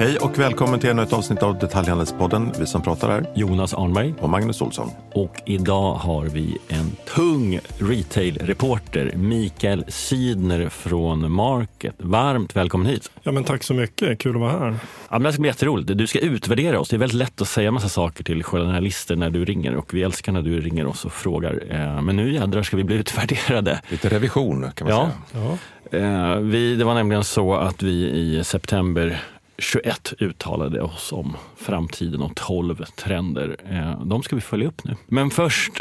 Hej och välkommen till ännu ett avsnitt av Detaljhandelspodden. Vi som pratar är Jonas Arnberg. och Magnus Olsson. Och idag har vi en tung retail-reporter, Mikael Sydner från Market. Varmt välkommen hit. Ja, men tack så mycket, kul att vara här. Ja, men det ska bli jätteroligt. Du ska utvärdera oss. Det är väldigt lätt att säga massa saker till journalister när du ringer och vi älskar när du ringer oss och frågar. Eh, Men nu jädrar ska vi bli utvärderade. Lite revision kan man Ja. säga. Ja. Eh, Vi, det var nämligen så att vi i september 21 uttalade oss om framtiden och 12 trender. De ska vi följa upp nu. Men först,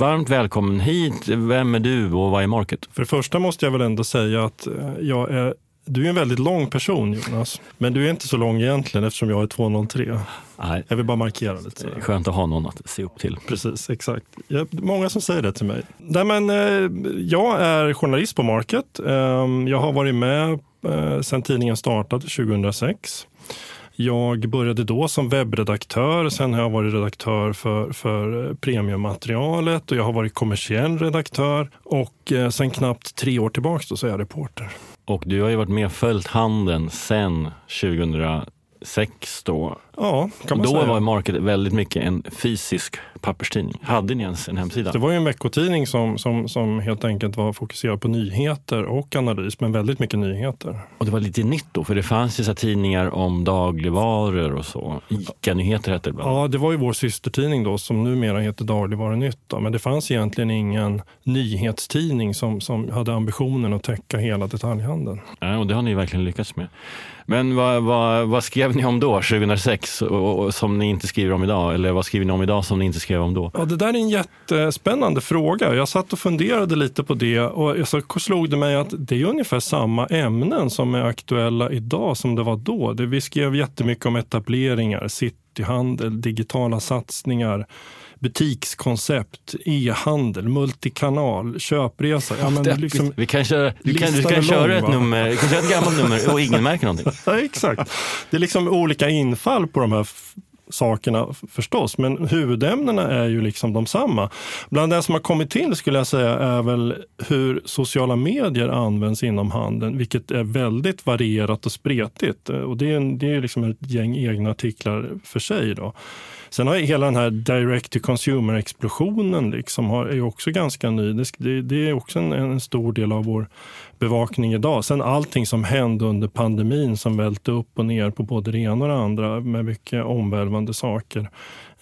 varmt välkommen hit. Vem är du och vad är Market? För det första måste jag väl ändå säga att jag är du är en väldigt lång person Jonas, men du är inte så lång egentligen eftersom jag är 203. Nej, Jag vill bara markera lite. Sådär. skönt att ha någon att se upp till. Precis, exakt. Jag, många som säger det till mig. Nej, men, eh, jag är journalist på Market. Eh, jag har varit med Eh, sedan tidningen startade 2006. Jag började då som webbredaktör, sen har jag varit redaktör för, för eh, premiummaterialet och jag har varit kommersiell redaktör och eh, sen knappt tre år tillbaka så är jag reporter. Och du har ju varit med och följt handeln sen 2006 då. Ja, kan man Då säga. var Market väldigt mycket en fysisk papperstidning. Hade ni ens en hemsida? Det var ju en veckotidning som, som, som helt enkelt var fokuserad på nyheter och analys, men väldigt mycket nyheter. Och det var lite nytt då, för det fanns ju så tidningar om dagligvaror och så. ICA-nyheter hette det bland annat. Ja, det var ju vår systertidning då som numera heter Dagligvarunytt. Då. Men det fanns egentligen ingen nyhetstidning som, som hade ambitionen att täcka hela detaljhandeln. Ja, och det har ni verkligen lyckats med. Men vad, vad, vad skrev ni om då, 2006, och, och, som ni inte skriver om idag? Eller vad skriver ni om idag som ni inte skrev om då? Ja, det där är en jättespännande fråga. Jag satt och funderade lite på det och så slog det mig att det är ungefär samma ämnen som är aktuella idag som det var då. Vi skrev jättemycket om etableringar, cityhandel, digitala satsningar, butikskoncept, e-handel, multikanal, köpresa. Ja, men liksom, vi kan köra, du kan, du kan köra lång, ett va? nummer, du kan köra ett gammalt nummer och ingen märker någonting. Ja, exakt. Det är liksom olika infall på de här sakerna förstås, men huvudämnena är ju liksom de samma. Bland det som har kommit till skulle jag säga är väl hur sociala medier används inom handeln, vilket är väldigt varierat och spretigt. Och det är, är liksom ett gäng egna artiklar för sig. Då. Sen har ju hela den här direct to consumer-explosionen liksom har, är också ganska ny. Det, det, är också en, en stor del av vår bevakning idag. Sen allting som hände under pandemin som välte upp och ner på både det ena och det andra med mycket omvälvande saker.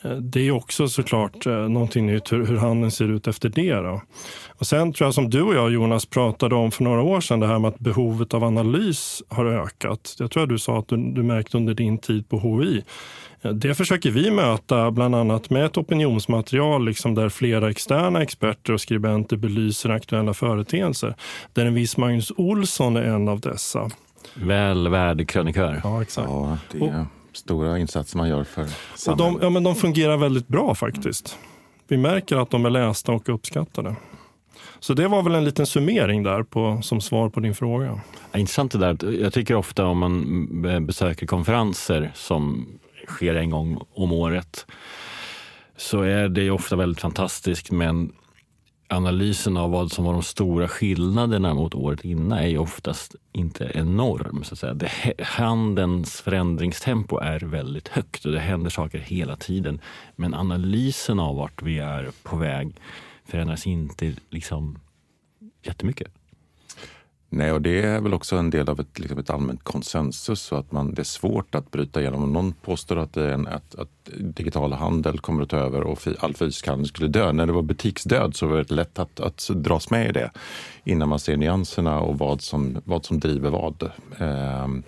Eh, det är också såklart eh, någonting nytt hur, hur handeln ser ut efter det. Då. Och sen tror jag som du och jag Jonas pratade om för några år sedan det här med att behovet av analys har ökat. Jag tror att du sa att du, du märkte under din tid på HI. Eh, Det försöker vi möta bland annat med ett opinionsmaterial liksom där flera externa experter och skribenter belyser aktuella företeelser. Där en viss Magnus Olsson är en av dessa. Väl värd krönikör. Ja, exakt. Ja, det är stora insatser man gör för Och samhället. de, ja, men de fungerar väldigt bra faktiskt. Vi märker att de är lästa och uppskattade. Så det var väl en liten summering där på, som svar på din fråga. Ja, Intressant det där. Jag tycker ofta om man be- besöker konferenser som sker en gång om året så är det ofta väldigt fantastiskt men analysen av vad som var de stora skillnaderna mot året innan är ju oftast inte enorm. Så att säga. Det, handelns förändringstempo är väldigt högt och det händer saker hela tiden. Men analysen av vart vi är på väg förändras inte liksom jättemycket. Nej, och det är väl också en del av ett, liksom ett allmänt konsensus. Så att man, det är svårt att bryta igenom. Om någon påstår att, det är en, att, att digital handel kommer att ta över och fi, all fysisk handel skulle dö. När det var butiksdöd så var det lätt att, att dras med i det innan man ser nyanserna och vad som, vad som driver vad. Ehm,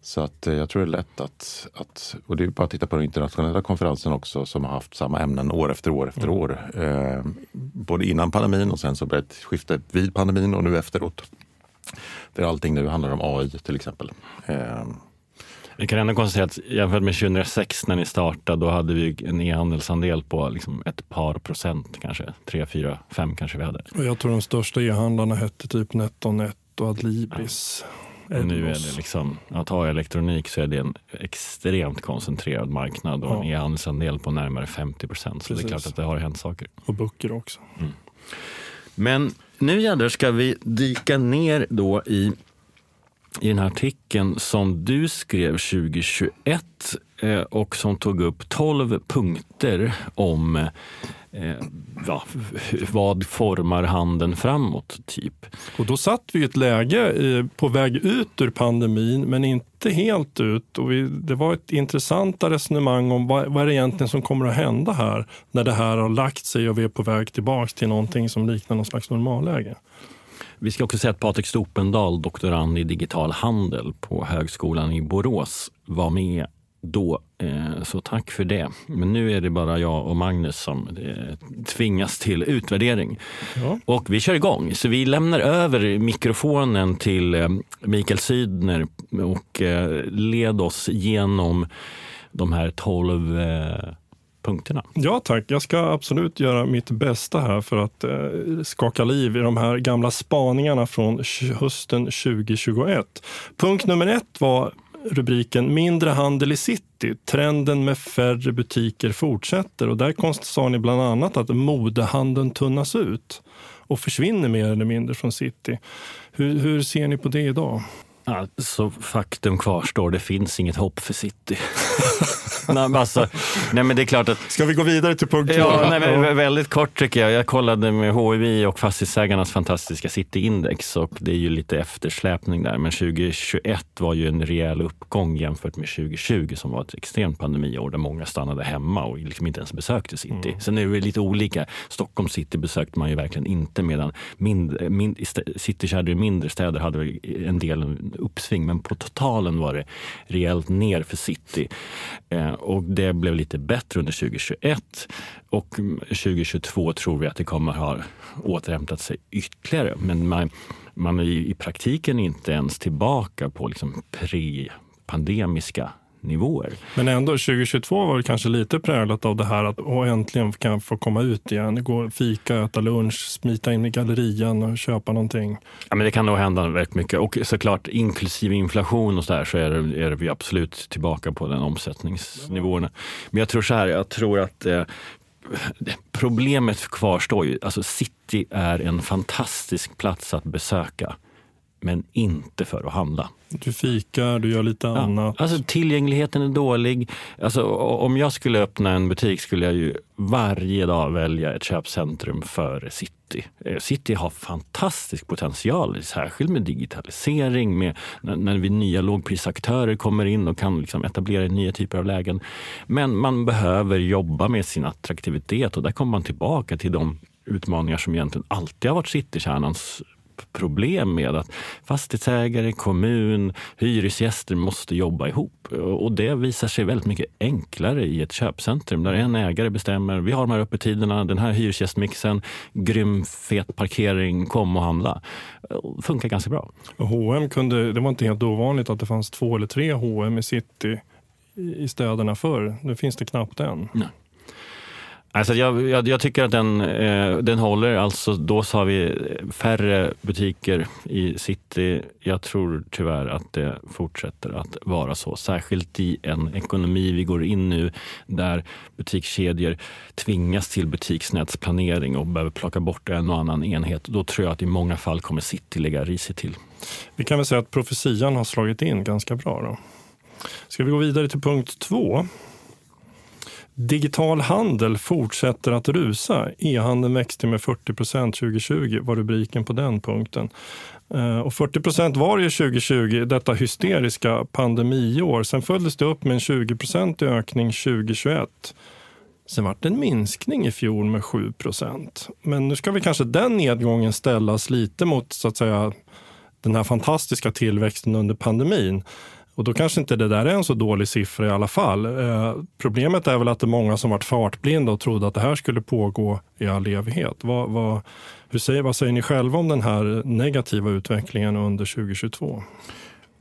så att jag tror det är lätt att, att, och det är bara att titta på den internationella konferensen också som har haft samma ämnen år efter år efter år. Eh, både innan pandemin och sen så blev det skifte vid pandemin och nu efteråt. Där allting nu handlar om AI till exempel. Eh, Vi kan ändå konstatera att jämfört med 2006 när ni startade, då hade vi en e-handelsandel på liksom ett par procent kanske. Tre, fyra, fem kanske vi hade. Och jag tror de största e-handlarna hette typ NetOnNet och Adlibris. Och nu är det liksom, att ha elektronik så är det en extremt koncentrerad marknad och en Ja. e-handelsandel på närmare 50 procent. Så det är Precis. klart att det har hänt saker. Och böcker också. Men nu jädrar ska vi dyka ner då i i den här artikeln som du skrev 2021 eh, och som tog upp 12 punkter om eh, ja, vad formar handeln framåt, typ. Och då satt vi i ett läge eh, på väg ut ur pandemin, men inte helt ut. Och vi, det var ett intressanta resonemang om vad, vad är det egentligen som kommer att hända här när det här har lagt sig och vi är på väg tillbaka till någonting som liknar någon slags normalläge. Vi ska också säga att Patrik Stopendal, doktorand i digital handel på Högskolan i Borås, var med då. Eh, så tack för det. Men nu är det bara jag och Magnus som eh, tvingas till utvärdering. Ja. Och vi kör igång. Så vi lämnar över mikrofonen till eh, Mikael Sydner och led oss genom de här tolv punkterna. Ja tack, jag ska absolut göra mitt bästa här för att skaka liv i de här gamla spaningarna från hösten 2021. Punkt nummer ett var rubriken Mindre handel i city. Trenden med färre butiker fortsätter. Och där sa ni bland annat att modehandeln tunnas ut och försvinner mer eller mindre från city. Hur, hur ser ni på det idag? Alltså, faktum kvarstår, det finns inget hopp för City. nej, men alltså, nej, men det är klart att... Ska vi gå vidare till punkt två? Ja, nej, men, väldigt kort tycker jag. Jag kollade med HIV och Fastighetsägarnas fantastiska Cityindex och det är ju lite eftersläpning där. Men 2021 var ju en rejäl uppgång jämfört med 2020 som var ett extremt pandemiår där många stannade hemma och liksom inte ens besökte city. Mm. Sen är det lite olika. Stockholm city besökte man ju verkligen inte medan mindre, mind, citykärnor i mindre städer hade en del uppsving, men på totalen var det rejält ner för City. Eh, och det blev lite bättre under 2021 och 2022 tror vi att det kommer ha återhämtat sig ytterligare. Men man, man är i praktiken inte ens tillbaka på liksom pre-pandemiska nivåer. Men ändå 2022 var det kanske lite präglat av det här att äntligen kan få komma ut igen, gå och fika, äta lunch, smita in i gallerian och köpa någonting. Ja, men det kan nog hända väldigt mycket och såklart inklusive inflation och så där så är, det, är vi absolut tillbaka på den omsättningsnivåerna. Men jag tror så här, jag tror att eh, problemet kvarstår ju. Alltså city är en fantastisk plats att besöka men inte för att handla. Du fikar, du gör lite ja, annat. Alltså, tillgängligheten är dålig. Alltså, om jag skulle öppna en butik skulle jag ju varje dag välja ett köpcentrum före city. Eh, city har fantastisk potential, särskilt med digitalisering, med när, när vi nya lågprisaktörer kommer in och kan liksom etablera nya typer av lägen. Men man behöver jobba med sin attraktivitet och där kommer man tillbaka till de utmaningar som egentligen alltid har varit citykärnans problem med att fastighetsägare, kommun, hyresgäster måste jobba ihop. Och det visar sig väldigt mycket enklare i ett köpcentrum där en ägare bestämmer. Vi har de här öppettiderna, den här hyresgästmixen, grym fet parkering, kom och handla. Det funkar ganska bra. H&M kunde, det var inte helt ovanligt att det fanns två eller tre H&M i city i städerna förr. Nu finns det knappt än. Nej. Alltså jag, jag, jag, tycker att den, eh, den håller. Alltså då sa vi färre butiker i city. Jag tror tyvärr att det fortsätter att vara så. Särskilt i en ekonomi vi går in nu där butikskedjor tvingas till butiksnätsplanering och behöver plocka bort en och annan enhet. Då tror jag att i många fall kommer city ligga risigt till. Vi kan väl säga att profetian har slagit in ganska bra. Då. Ska vi gå vidare till punkt två? Digital handel fortsätter att rusa. E-handeln växte med 40 procent 2020 var rubriken på den punkten. Eh, och 40 procent var det 2020, detta hysteriska pandemiår. Sen följdes det upp med en 20 ökning 2021. Sen var det en minskning i fjol med 7 procent. Men nu ska vi kanske den nedgången ställas lite mot så att säga den här fantastiska tillväxten under pandemin. Och då kanske inte det där är en så dålig siffra i alla fall. Eh, problemet är väl att det är många som varit fartblinda och trodde att det här skulle pågå i all evighet. Vad, vad, hur säger, vad säger ni själva om den här negativa utvecklingen under 2022?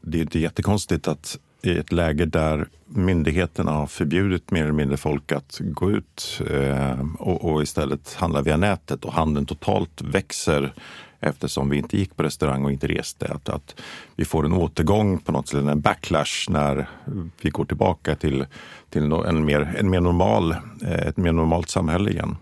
Det är inte jättekonstigt att i ett läge där myndigheterna har förbjudit mer eller mindre folk att gå ut eh, och, och, istället handla via nätet och handeln totalt växer eftersom vi inte gick på restaurang och inte reste. Att, att vi får en återgång på något sätt, en backlash när vi går tillbaka till, till en, mer, en mer normal, eh, ett mer normalt samhälle igen.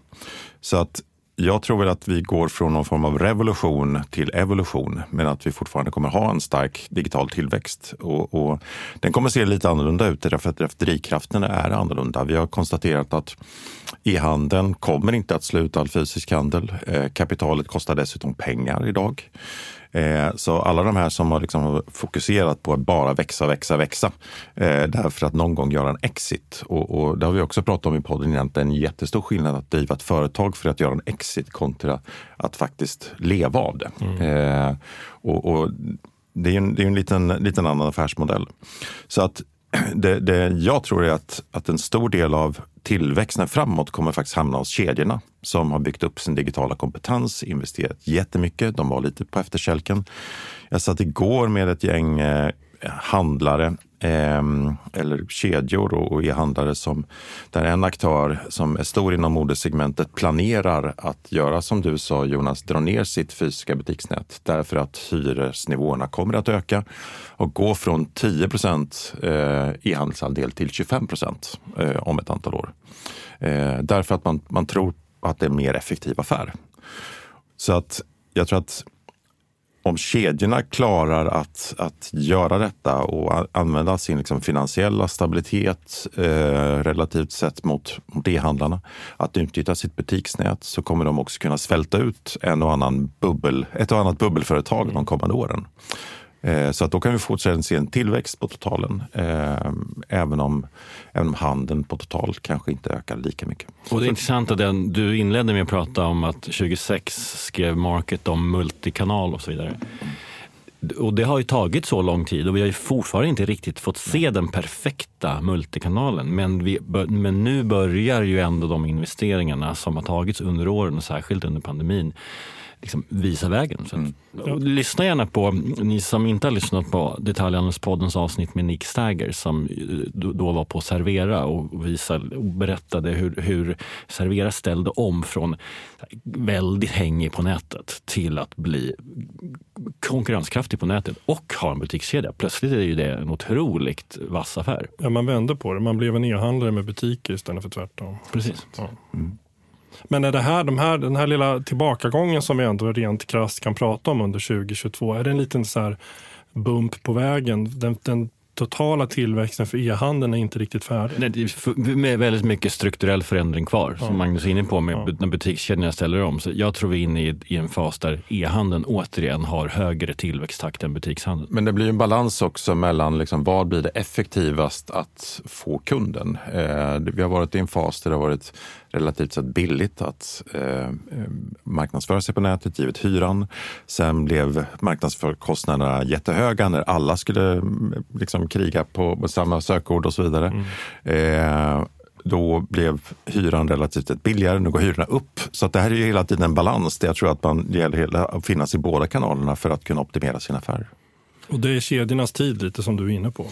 Så att jag tror väl att vi går från någon form av revolution till evolution, men att vi fortfarande kommer ha en stark digital tillväxt. Och, och den kommer se lite annorlunda ut därför att drivkrafterna är annorlunda. Vi har konstaterat att e-handeln kommer inte att sluta all fysisk handel. Eh, kapitalet kostar dessutom pengar idag. Eh, så alla de här som har liksom fokuserat på att bara växa, växa, växa eh, därför att någon gång göra en exit. Och, och det har vi också pratat om i podden innan, att det är en jättestor skillnad att driva ett företag för att göra en exit kontra att faktiskt leva av det. Mm. Eh, och, och, det är en, det är en liten, liten annan affärsmodell. Så att det, det jag tror är att, att en stor del av tillväxten framåt kommer faktiskt hamna hos kedjorna som har byggt upp sin digitala kompetens, investerat jättemycket. De var lite på efterkälken. Jag satt igår med ett gäng eh, handlare eh, eller kedjor och e-handlare som där en aktör som är stor inom modesegmentet planerar att göra som du sa Jonas, dra ner sitt fysiska butiksnät därför att hyresnivåerna kommer att öka och gå från 10 procent eh, e-handelsandel till 25 procent eh, om ett antal år. Eh, därför att man, man tror och att det är en mer effektiv affär. Så att jag tror att om kedjorna klarar att, att göra detta och använda sin liksom finansiella stabilitet eh, relativt sett mot, mot e-handlarna, att utnyttja sitt butiksnät så kommer de också kunna svälta ut en och annan bubbel, ett och annat bubbelföretag de kommande åren. Eh, så att då kan vi fortsätta se en tillväxt på totalen, eh, även, om, även om handeln på total kanske inte ökar lika mycket. Och det är intressant att den, du inledde med att prata om att 2006 skrev Market om multikanal och så vidare. Och det har ju tagit så lång tid och vi har ju fortfarande inte riktigt fått se den perfekta multikanalen. Men, vi, men nu börjar ju ändå de investeringarna som har tagits under åren och särskilt under pandemin liksom visa vägen. Så mm. Lyssna gärna på, ni som inte har lyssnat på Detaljhandelspoddens avsnitt med Nick Stagger som då var på Servera och, visade, och berättade hur, hur Servera ställde om från väldigt hängig på nätet till att bli konkurrenskraftig på nätet och ha en butikskedja. Plötsligt är ju det en otroligt vass affär. Ja, man vände på det. Man blev en e-handlare med butiker istället för tvärtom. Precis. Ja. Mm. Men är det här, de här, den här lilla tillbakagången som vi ändå rent krasst kan prata om under 2022, är det en liten så här bump på vägen? Den, den totala tillväxten för e-handeln är inte riktigt färdig. Nej, det är väldigt mycket strukturell förändring kvar, ja. som Magnus är inne på, med ja. när butikskedjorna ställer om. Så jag tror vi är inne i, i en fas där e-handeln återigen har högre tillväxttakt än butikshandeln. Men det blir en balans också mellan liksom, vad blir det effektivast att få kunden? Eh, vi har varit i en fas där det har varit relativt sett billigt att eh, marknadsföra sig på nätet givet hyran. Sen blev marknadsförkostnaderna jättehöga när alla skulle liksom, kriga på samma sökord och så vidare. Mm. Eh, då blev hyran relativt sett billigare. Nu går hyrorna upp. Så det här är hela tiden en balans. Det jag tror att man gäller att finnas i båda kanalerna för att kunna optimera sin affär. Och det är kedjornas tid lite som du är inne på.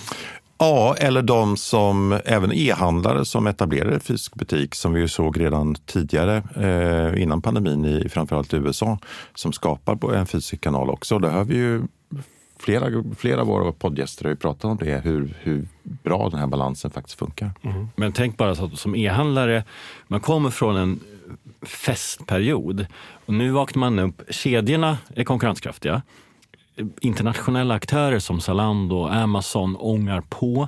Ja, eller de som, även e-handlare som etablerar fysisk butik som vi såg redan tidigare eh, innan pandemin i framförallt USA som skapar en fysisk kanal också. Det har vi ju flera, flera av våra poddgäster har ju pratat om det, hur, hur bra den här balansen faktiskt funkar. Mm. Men tänk bara så att som e-handlare, man kommer från en festperiod och nu vaknar man upp, kedjorna är konkurrenskraftiga internationella aktörer som Zalando och Amazon ångar på.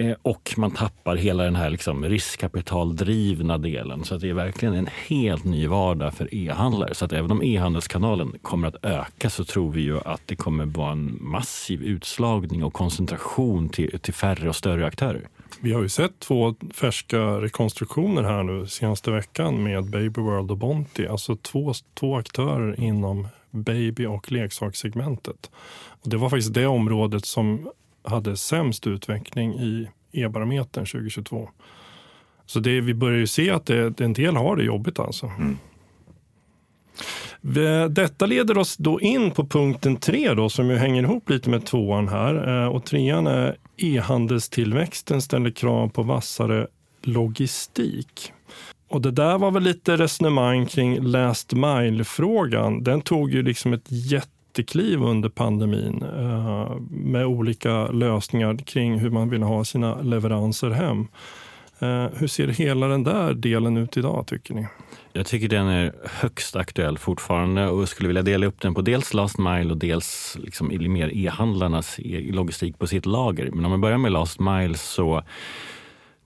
Eh, och man tappar hela den här liksom riskkapitaldrivna delen. Så att det är verkligen en helt ny vardag för e-handlare. Så att även om e-handelskanalen kommer att öka så tror vi ju att det kommer vara en massiv utslagning och koncentration till, till färre och större aktörer. Vi har ju sett två färska rekonstruktioner här nu senaste veckan med Baby World och Bonti. Alltså två, två aktörer inom baby och leksakssegmentet. Och det var faktiskt det området som hade sämst utveckling i e-barometern 2022. Så det, vi börjar ju se att det, en del har det jobbigt alltså. Mm. Detta leder oss då in på punkten tre då, som ju hänger ihop lite med tvåan här. Eh, och trean är e-handelstillväxten ställer krav på vassare logistik. Och det där var väl lite resonemang kring last mile-frågan. Den tog ju liksom ett jättekliv under pandemin eh, med olika lösningar kring hur man vill ha sina leveranser hem. Eh, hur ser hela den där delen ut idag tycker ni? Jag tycker den är högst aktuell fortfarande och skulle vilja dela upp den på dels last mile och dels liksom mer e-handlarnas e-, logistik på sitt lager. Men om vi börjar med last mile så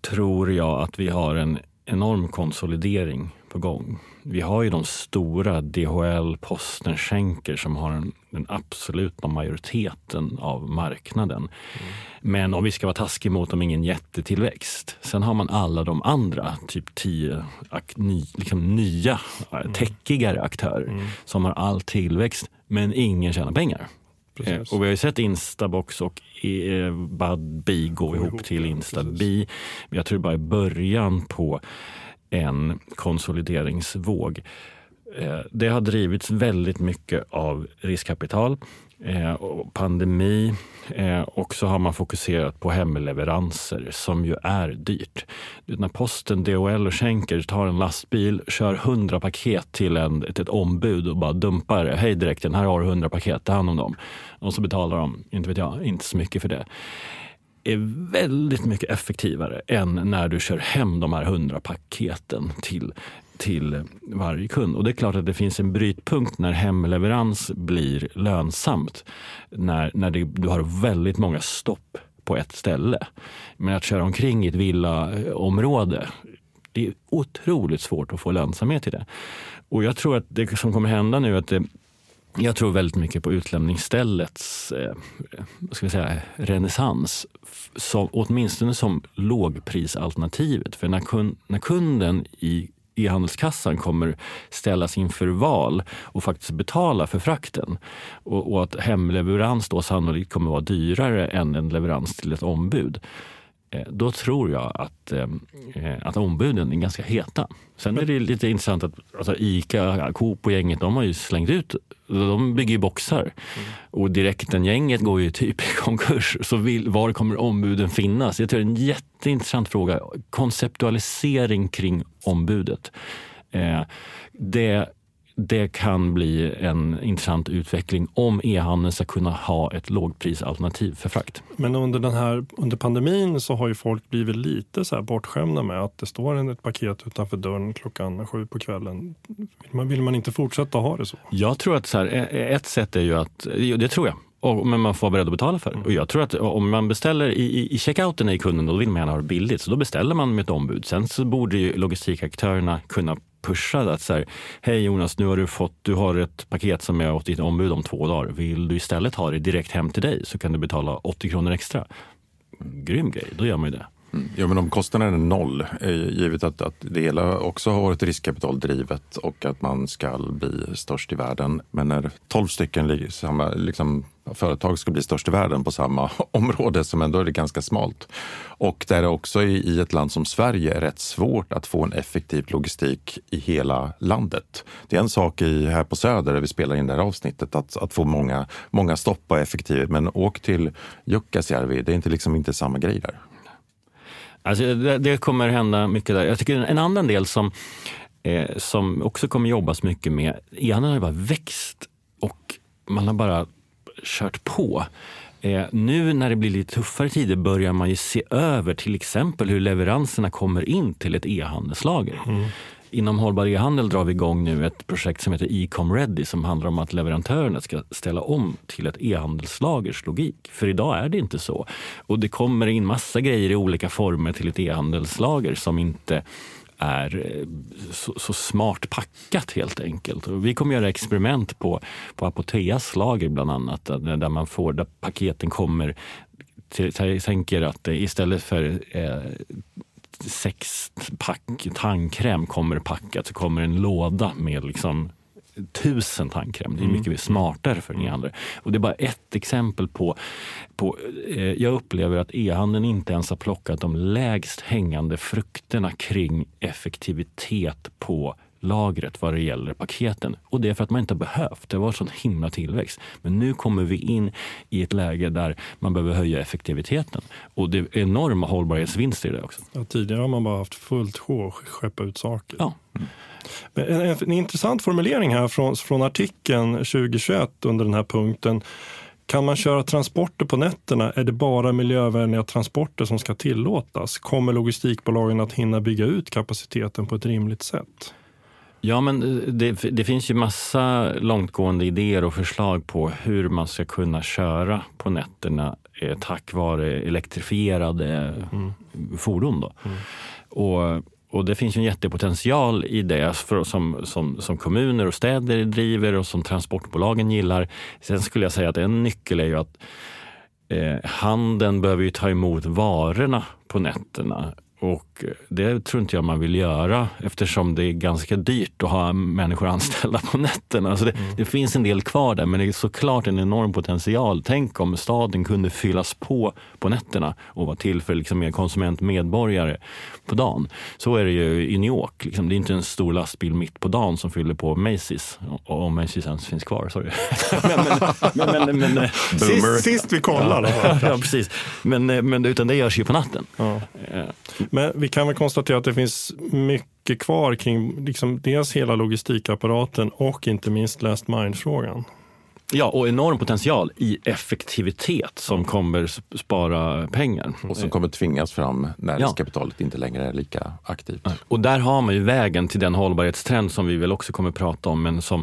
tror jag att vi har en enorm konsolidering på gång. Vi har ju de stora, DHL, Posten, Schenker som har en, den absoluta majoriteten av marknaden. Mm. Men om vi ska vara taskiga mot dem, ingen jättetillväxt. Sen har man alla de andra, typ tio ny, liksom nya, mm. täckigare aktörer mm. som har all tillväxt men ingen tjänar pengar. Precis. Och vi har ju sett Instabox och eh, Budbee gå ihop, ihop till Instabee. Jag tror bara i början på en konsolideringsvåg. Eh, det har drivits väldigt mycket av riskkapital eh, och pandemi eh, och så har man fokuserat på hemleveranser som ju är dyrt. När posten, DHL och Schenker tar en lastbil, kör 100 paket till en, ett, ett ombud och bara dumpar det. Hej direkten, här har du 100 paket, ta hand om dem. Och så betalar de, inte vet jag, inte så mycket för det är väldigt mycket effektivare än när du kör hem de här 100 paketen till, till varje kund. Och det är klart att det finns en brytpunkt när hemleverans blir lönsamt. När, när det, du har väldigt många stopp på ett ställe. Men att köra omkring i ett villaområde, det är otroligt svårt att få lönsamhet i det. Och jag tror att det som kommer hända nu är att det jag tror väldigt mycket på utlämningsställets eh, ska vi säga, renässans. Som, åtminstone som lågprisalternativet. För när, kun, när kunden i e-handelskassan kommer ställas inför val och faktiskt betala för frakten. Och, och att hemleverans då sannolikt kommer vara dyrare än en leverans till ett ombud då tror jag att, eh, att ombuden är ganska heta. Sen är det lite intressant att alltså Ica, Coop och gänget de har ju slängt ut, de bygger ju boxar. Mm. Och direkten-gänget går ju typ i konkurs. Så vill, var kommer ombuden finnas? Jag tror det är en jätteintressant fråga. Konceptualisering kring ombudet. Eh, det det kan bli en intressant utveckling om e-handeln ska kunna ha ett lågprisalternativ för frakt. Men under, den här, under pandemin så har ju folk blivit lite så här bortskämda med att det står ett paket utanför dörren klockan sju på kvällen. Vill man, vill man inte fortsätta ha det så? Jag tror att så här, e- e- ett sätt är ju att, det tror jag, och, men man får vara beredd att betala för det. Mm. Och jag tror att om man beställer i, i, i checkouten i kunden, då vill man gärna ha det billigt. Så då beställer man med ett ombud. Sen så borde ju logistikaktörerna kunna pushad att så här, hej Jonas, nu har du fått, du har ett paket som är åt ditt ombud om två dagar. Vill du istället ha det direkt hem till dig så kan du betala 80 kronor extra. Grym grej, då gör man ju det. Mm. Ja, men om kostnaden är noll, eh, givet att, att det hela också har varit riskkapitaldrivet och att man ska bli störst i världen. Men när tolv stycken samma, liksom, företag ska bli störst i världen på samma område, som ändå är det ganska smalt. Och där det också i ett land som Sverige är rätt svårt att få en effektiv logistik i hela landet. Det är en sak i, här på Söder, där vi spelar in det här avsnittet, att, att få många, många stopp och effektivt. Men åk till Jukkasjärvi, det är inte, liksom inte samma grej där. Alltså, det, det, kommer hända mycket där. Jag tycker en annan del som, eh, som också kommer jobbas mycket med, ena har bara växt och man har bara kört på. Eh, nu när det blir lite tuffare tider börjar man ju se över till exempel hur leveranserna kommer in till ett e-handelslager. Mm. Inom hållbar e-handel drar vi igång nu ett projekt som heter Ecom Ready som handlar om att leverantörerna ska ställa om till ett e-handelslagers logik. För idag är det inte så. Och det kommer in massa grejer i olika former till ett e-handelslager som inte är eh, så, så, smart packat helt enkelt. Och vi kommer göra experiment på, på Apoteas lager bland annat, där man får, där paketen kommer jag tänker att istället för eh, sex pack tandkräm kommer packat så kommer en låda med liksom tusen tandkräm. Det är mm. mycket mm. smartare för ni andra. Och det är bara ett exempel på, på eh, jag upplever att e-handeln inte ens har plockat de lägst hängande frukterna kring effektivitet på lagret vad det gäller paketen. Och det är för att man inte har behövt. Det var sån himla tillväxt. Men nu kommer vi in i ett läge där man behöver höja effektiviteten. Och det är enorma hållbarhetsvinster i det också. Ja, tidigare har man bara haft fullt sjå att skeppa ut saker. Ja. En, en, en, intressant formulering här från, från artikeln 2021 under den här punkten. Kan man köra transporter på nätterna är det bara miljövänliga transporter som ska tillåtas. Kommer logistikbolagen att hinna bygga ut kapaciteten på ett rimligt sätt? Ja, men det, det, finns ju massa långtgående idéer och förslag på hur man ska kunna köra på nätterna eh, tack vare elektrifierade mm. fordon. Då. Mm. Och, och det finns ju en jättepotential i det för, som, som, som kommuner och städer driver och som transportbolagen gillar. Sen skulle jag säga att en nyckel är ju att eh, handeln behöver ju ta emot varorna på nätterna och det tror inte jag man vill göra eftersom det är ganska dyrt att ha människor anställda på nätterna. Alltså det, mm. det, finns en del kvar där men det är såklart en enorm potential. Tänk om staden kunde fyllas på på nätterna och vara till för liksom mer konsumentmedborgare på dagen. Så är det ju i New York. Liksom. Det är inte en stor lastbil mitt på dagen som fyller på Macy's. Om Macy's ens finns kvar, sorry. men, men, men, men, sist, sist, vi kollade. Ja, ja, precis. Men, men, utan det görs ju på natten. Ja. Men vi kan väl konstatera att det finns mycket kvar kring liksom dels hela logistikapparaten och inte minst last mind-frågan. Ja, och enorm potential i effektivitet som kommer spara pengar. Och som kommer tvingas fram när ja. riskkapitalet inte längre är lika aktivt. Och där har man ju vägen till den hållbarhetstrend som vi väl också kommer prata om, men som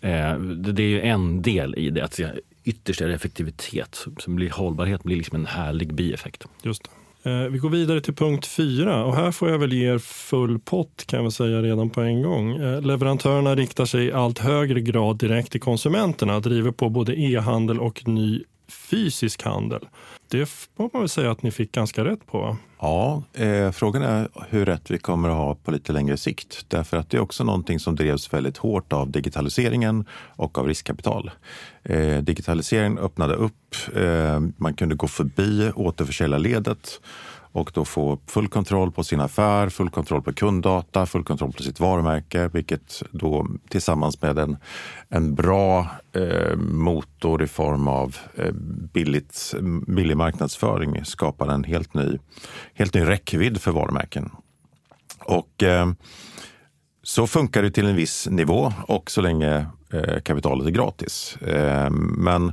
eh, det är ju en del i det. Att ytterst är det effektivitet, som blir hållbarhet blir liksom en härlig bieffekt. Just det. Eh, vi går vidare till punkt fyra och här får jag väl ge er full pott kan jag säga redan på en gång. Eh, leverantörerna riktar sig i allt högre grad direkt till konsumenterna, driver på både e-handel och ny fysisk handel. Det får man väl säga att ni fick ganska rätt på? Ja, eh, frågan är hur rätt vi kommer att ha på lite längre sikt. Därför att det är också någonting som drevs väldigt hårt av digitaliseringen och av riskkapital. Eh, digitaliseringen öppnade upp, eh, man kunde gå förbi återförsäljarledet och då få full kontroll på sin affär, full kontroll på kunddata, full kontroll på sitt varumärke, vilket då tillsammans med en, en bra eh, motor i form av eh, billigt, billig marknadsföring skapar en helt ny, helt ny räckvidd för varumärken. Och eh, så funkar det till en viss nivå och så länge eh, kapitalet är gratis. Eh, men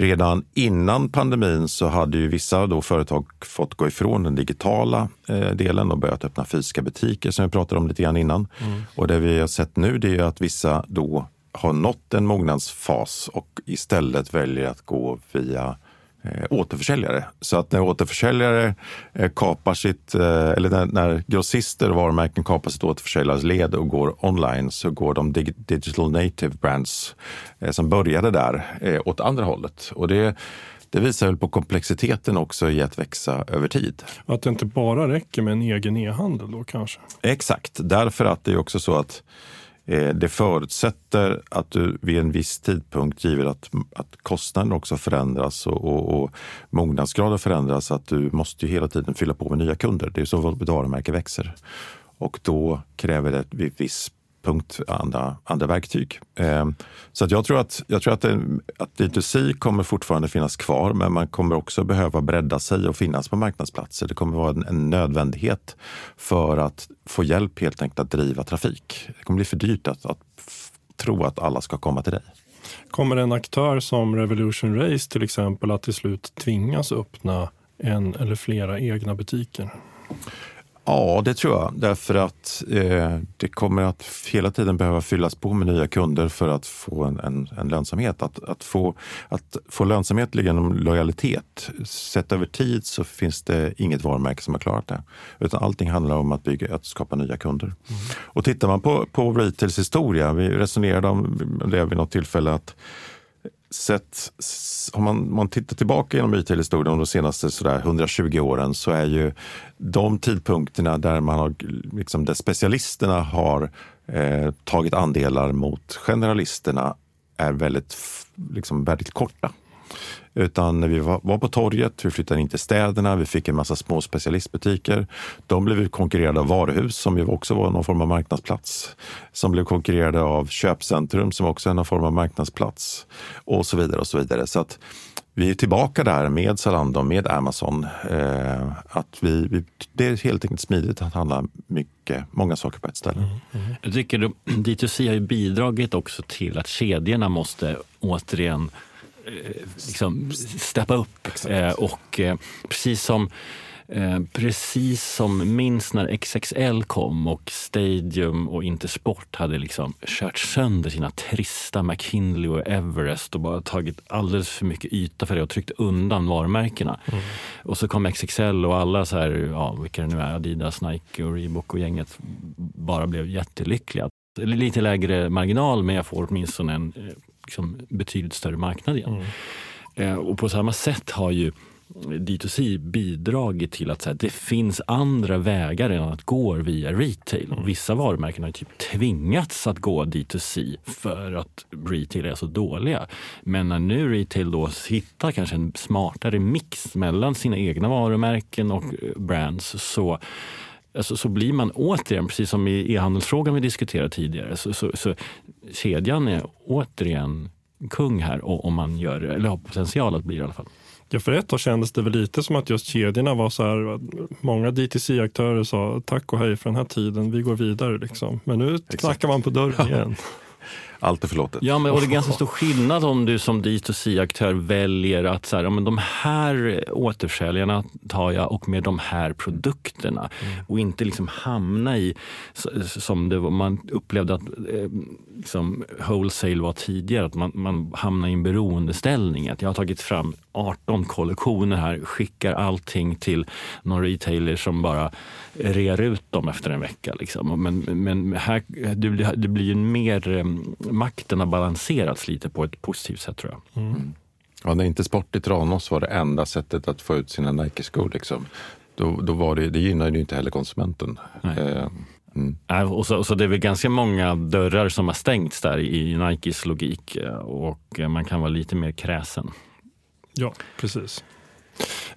Redan innan pandemin så hade ju vissa då företag fått gå ifrån den digitala eh, delen och börjat öppna fysiska butiker som vi pratade om lite grann innan. Mm. Och det vi har sett nu det är att vissa då har nått en mognadsfas och istället väljer att gå via eh, återförsäljare. Så att när återförsäljare eh, kapar sitt, eh, eller när, när grossister och varumärken kapar sitt återförsäljarled och går online så går de dig, digital native brands eh, som började där eh, åt andra hållet. Och det, det visar väl på komplexiteten också i att växa över tid. Att det inte bara räcker med en egen e-handel då kanske? Exakt, därför att det är också så att Eh, det förutsätter att du vid en viss tidpunkt, givet att, att kostnaden också förändras och, och, och mognadsgraden förändras, att du måste hela tiden fylla på med nya kunder. Det är så vårt varumärke växer. Och då kräver det ett visst punkt andra, andra verktyg. Eh, så att jag tror att, jag tror att, det, att D2C kommer fortfarande finnas kvar, men man kommer också behöva bredda sig och finnas på marknadsplatser. Det kommer vara en, en nödvändighet för att få hjälp helt enkelt att driva trafik. Det kommer bli för dyrt att, att tro att alla ska komma till dig. Kommer en aktör som Revolution Race till exempel att till slut tvingas öppna en eller flera egna butiker? Ja, det tror jag. Därför att eh, det kommer att hela tiden behöva fyllas på med nya kunder för att få en, en, en lönsamhet. Att, att, få, att få lönsamhet genom lojalitet. Sett över tid så finns det inget varumärke som har klarat det. Utan allting handlar om att, bygga, att skapa nya kunder. Mm. Och tittar man på, på retails historia, vi resonerade om det vid något tillfälle, att sett, om man, man tittar tillbaka genom retailhistorien de senaste sådär 120 åren så är ju de tidpunkterna där man har, liksom, där specialisterna har eh, tagit andelar mot generalisterna är väldigt, liksom, väldigt korta. Utan vi var på torget, vi flyttade in till städerna, vi fick en massa små specialistbutiker. De blev konkurrerade av varuhus som ju också var någon form av marknadsplats. Som blev konkurrerade av köpcentrum som också är någon form av marknadsplats. Och så vidare och så vidare. Så att vi är tillbaka där med Zalando, med Amazon. Eh, att vi, vi, det är helt enkelt smidigt att handla mycket, många saker på ett ställe. Mm, mm. Jag tycker D2C har ju bidragit också till att kedjorna måste återigen liksom steppa upp. Eh, och eh, precis som Eh, precis som minns när XXL kom och Stadium och Intersport hade liksom kört sönder sina trista McKinley och Everest och bara tagit alldeles för mycket yta för det och tryckt undan varumärkena. Mm. Och så kom XXL och alla, så här, ja, vilka det nu är, Adidas, Nike och Reebok och gänget bara blev jättelyckliga. Lite lägre marginal men jag får åtminstone en eh, liksom, betydligt större marknad igen. Mm. Eh, och på samma sätt har ju D2C bidragit till att här, det finns andra vägar än att gå via retail. Mm. Vissa varumärken har typ tvingats att gå D2C för att retail är så dåliga. Men när nu retail då hittar kanske en smartare mix mellan sina egna varumärken och eh, brands så Alltså, så blir man återigen, precis som i e-handelsfrågan vi diskuterade tidigare, så, så, så kedjan är återigen kung här om man gör eller har potential att bli det i alla fall. Ja, för ett tag kändes det väl lite som att just kedjorna var så här, många DTC-aktörer sa tack och hej för den här tiden, vi går vidare liksom. Men nu knackar man på dörren igen. Allt är förlåtet. Ja, men, och det är ganska stor skillnad om du som D2C-aktör väljer att så här, ja, men de här återförsäljarna tar jag och med de här produkterna. Mm. Och inte liksom hamna i, som det var, man upplevde att eh, liksom, wholesale var tidigare, att man, man hamnar i en beroendeställning. Att jag har tagit fram 18 kollektioner här, skickar allting till någon retailer som bara rear ut dem efter en vecka. Liksom. Men, men här, det, blir, det blir ju mer, eh, makten har balanserats lite på ett positivt sätt tror jag. Mm. Ja, när inte Sport i Tranås var det enda sättet att få ut sina Nike-skor, liksom, då, då var det, det gynnade ju inte heller konsumenten. Eh, Mm. Och, så, och så det är väl ganska många dörrar som har stängts där i Nikes logik eh, och man kan vara lite mer kräsen. Ja, precis.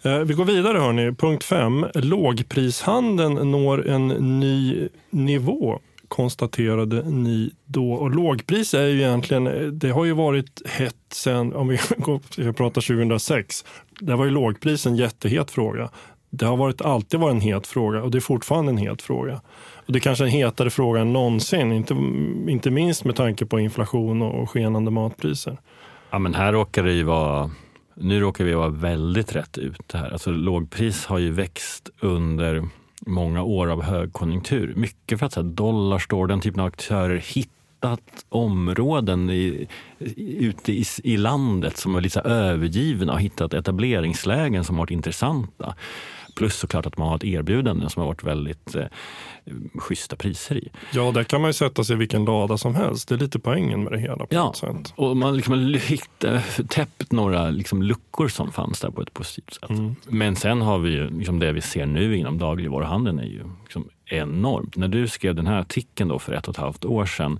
Eh, vi går vidare hörni. Punkt 5. Lågprishandeln når en ny nivå konstaterade ni då. Och lågpris är ju egentligen, eh, det har ju varit hett sen, om vi pratar 2006, där var ju lågpris en jättehet fråga. Det har varit, alltid varit en het fråga och det är fortfarande en het fråga. Och det är kanske är en hetare fråga än någonsin, inte, inte minst med tanke på inflation och skenande matpriser. Ja, men här råkar det ju vara nu råkar vi vara väldigt rätt ute här. Alltså, lågpris har ju växt under många år av högkonjunktur. Mycket för att så här, Dollarstore, den typen av aktörer hittat områden i, ute i, i landet som är lite övergivna och hittat etableringslägen som varit intressanta. Plus såklart att man har ett erbjudande som har varit väldigt eh, schyssta priser i. Ja, där kan man ju sätta sig i vilken lada som helst. Det är lite poängen med det hela. På ja, och man liksom har täppt några liksom luckor som fanns där på ett positivt sätt. Mm. Men sen har vi ju liksom det vi ser nu inom dagligvaruhandeln är ju liksom enormt. När du skrev den här artikeln då för ett och ett halvt år sedan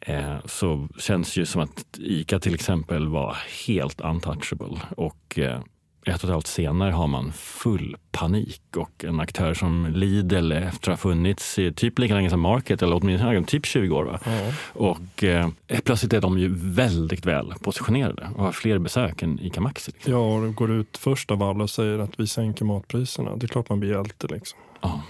eh, så känns det ju som att ICA till exempel var helt untouchable. Och eh, ett och ett halvt senare har man full panik och en aktör som Lidl efter att ha funnits i typ lika länge som Market, eller åtminstone typ 20 år. Mm. Och eh, plötsligt är de ju väldigt väl positionerade och har fler besök än ICA Maxi. Liksom. Ja, och går ut först av alla och säger att vi sänker matpriserna. Det är klart man blir hjälte. Liksom. Ja.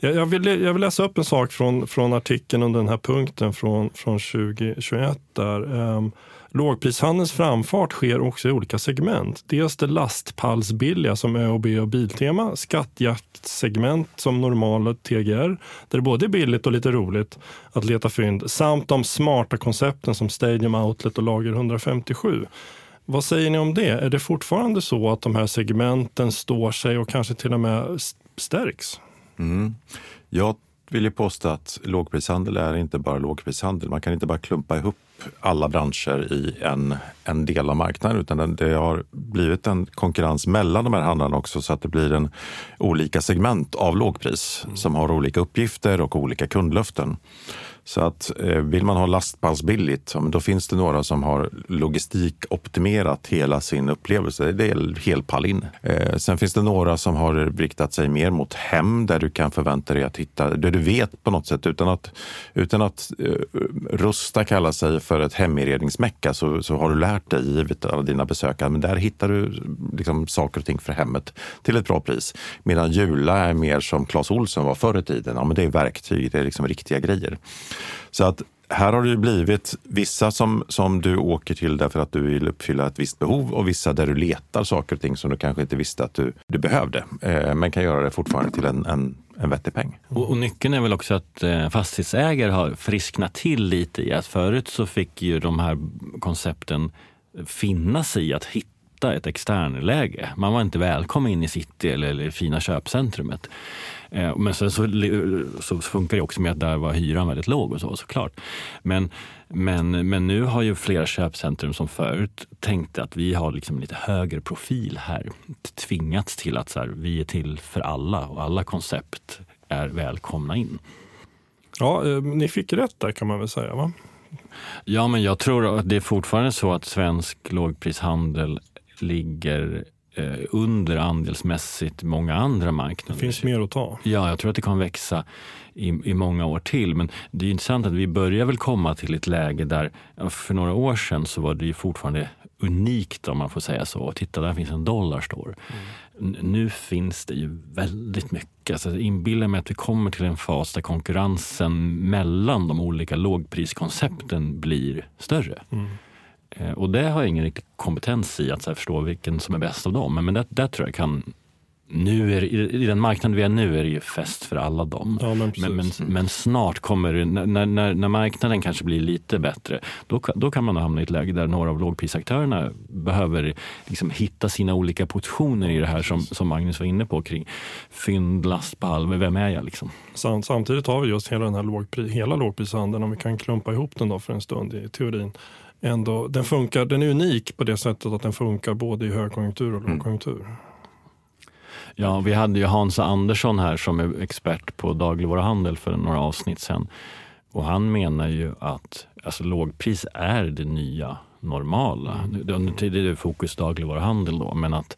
Jag, jag, vill, jag vill läsa upp en sak från, från artikeln under den här punkten från, från 2021. Där, um, Lågprishandelns framfart sker också i olika segment. Dels det lastpallsbilliga som ÖoB och Biltema, skattjaktsegment som normala TGR, där det både är billigt och lite roligt att leta fynd, samt de smarta koncepten som Stadium Outlet och Lager 157. Vad säger ni om det? Är det fortfarande så att de här segmenten står sig och kanske till och med stärks? Mm. Jag vill ju påstå att lågprishandel är inte bara lågprishandel. Man kan inte bara klumpa ihop alla branscher i en, en del av marknaden utan det har blivit en konkurrens mellan de här handlarna också så att det blir en olika segment av lågpris mm. som har olika uppgifter och olika kundlöften. Så att eh, vill man ha lastpass billigt, då finns det några som har logistikoptimerat hela sin upplevelse. Det är helpall in. Eh, sen finns det några som har riktat sig mer mot hem där du kan förvänta dig att hitta, det du vet på något sätt utan att, utan att eh, Rusta kallar sig för ett heminredningsmecka så, så har du lärt dig, givet alla dina besökare, men där hittar du liksom saker och ting för hemmet till ett bra pris. Medan Jula är mer som Clas Olsson var förr i tiden, ja, men det är verktyg, det är liksom riktiga grejer. Så att här har det blivit vissa som, som du åker till därför att du vill uppfylla ett visst behov och vissa där du letar saker och ting som du kanske inte visste att du, du behövde. Eh, men kan göra det fortfarande till en, en, en vettig peng. Och, och nyckeln är väl också att eh, fastighetsägare har frisknat till lite i att förut så fick ju de här koncepten finna sig i att hitta ett externläge. Man var inte välkommen in i city eller, eller fina köpcentrumet. Eh, men sen så, så funkar det också med att där var hyran väldigt låg och så såklart. Men, men, men nu har ju flera köpcentrum som förut tänkte att vi har liksom lite högre profil här tvingats till att så här, vi är till för alla och alla koncept är välkomna in. Ja, eh, ni fick rätt där kan man väl säga va? Ja, men jag tror att det är fortfarande så att svensk lågprishandel ligger eh, under andelsmässigt många andra marknader. Det finns mer att ta. Ja, jag tror att det kommer växa i, i många år till. Men det är intressant att vi börjar väl komma till ett läge där för några år sedan så var det ju fortfarande unikt om man får säga så. Och titta, där finns en dollarstore. Mm. Nu finns det ju väldigt mycket. Alltså, inbillar mig att vi kommer till en fas där konkurrensen mellan de olika lågpriskoncepten blir större. Mm. Eh, och det har jag ingen riktig kompetens i att förstå vilken som är bäst av dem. Men det, det tror jag kan nu är, i den marknaden vi är nu är det ju fest för alla dem. Ja, men, men, men, men, snart kommer det, när, när, när, marknaden kanske blir lite bättre, då, då kan man hamna i ett läge där några av lågprisaktörerna behöver liksom hitta sina olika positioner i det här som, som Magnus var inne på kring fynd, lastpall, vem är jag liksom? Samtidigt har vi just hela den här lågpris, hela lågprishandeln, om vi kan klumpa ihop den då för en stund i teorin ändå, den, funkar, den är unik på det sättet att den funkar både i högkonjunktur och mm. lågkonjunktur. Mm. Ja, vi hade ju Hans Andersson här som är expert på dagligvaruhandel för några avsnitt sedan. Och han menar ju att alltså, lågpris är det nya normala. Mm. Det är fokus dagligvaruhandel då, men att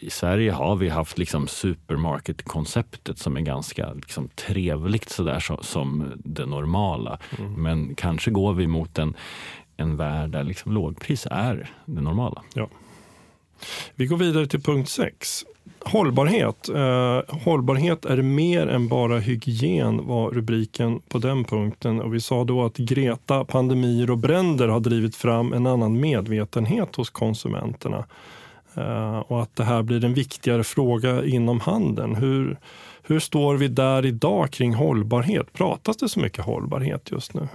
i Sverige har vi haft liksom supermarket-konceptet som är ganska liksom trevligt sådär så, som det normala. Mm. Men kanske går vi mot en en värld där liksom lågpris är det normala. Ja. Vi går vidare till punkt 6. Hållbarhet. Eh, hållbarhet är mer än bara hygien var rubriken på den punkten. Och vi sa då att Greta, pandemier och bränder har drivit fram en annan medvetenhet hos konsumenterna. Eh, och att det här blir en viktigare fråga inom handeln. Hur, hur står vi där idag kring hållbarhet? Pratas det så mycket hållbarhet just nu?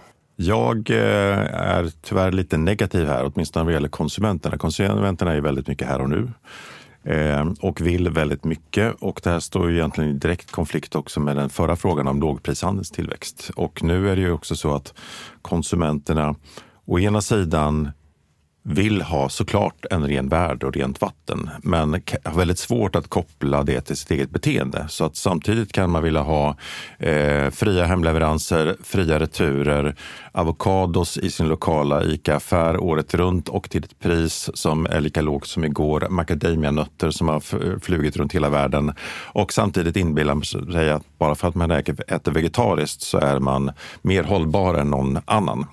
Jag eh, är tyvärr lite negativ här, åtminstone vad gäller konsumenterna. Konsumenterna är väldigt mycket här och nu eh, och vill väldigt mycket. Och det här står ju egentligen i direkt konflikt också med den förra frågan om lågprishandelns tillväxt. Och nu är det ju också så att konsumenterna å ena sidan vill ha såklart en ren värld och rent vatten, men har väldigt svårt att koppla det till sitt eget beteende. Så att samtidigt kan man vilja ha eh, fria hemleveranser, fria returer, avokados i sin lokala ICA-affär året runt och till ett pris som är lika lågt som igår. Macadamianötter som har flugit runt hela världen och samtidigt inbilla sig att bara för att man äter vegetariskt så är man mer hållbar än någon annan.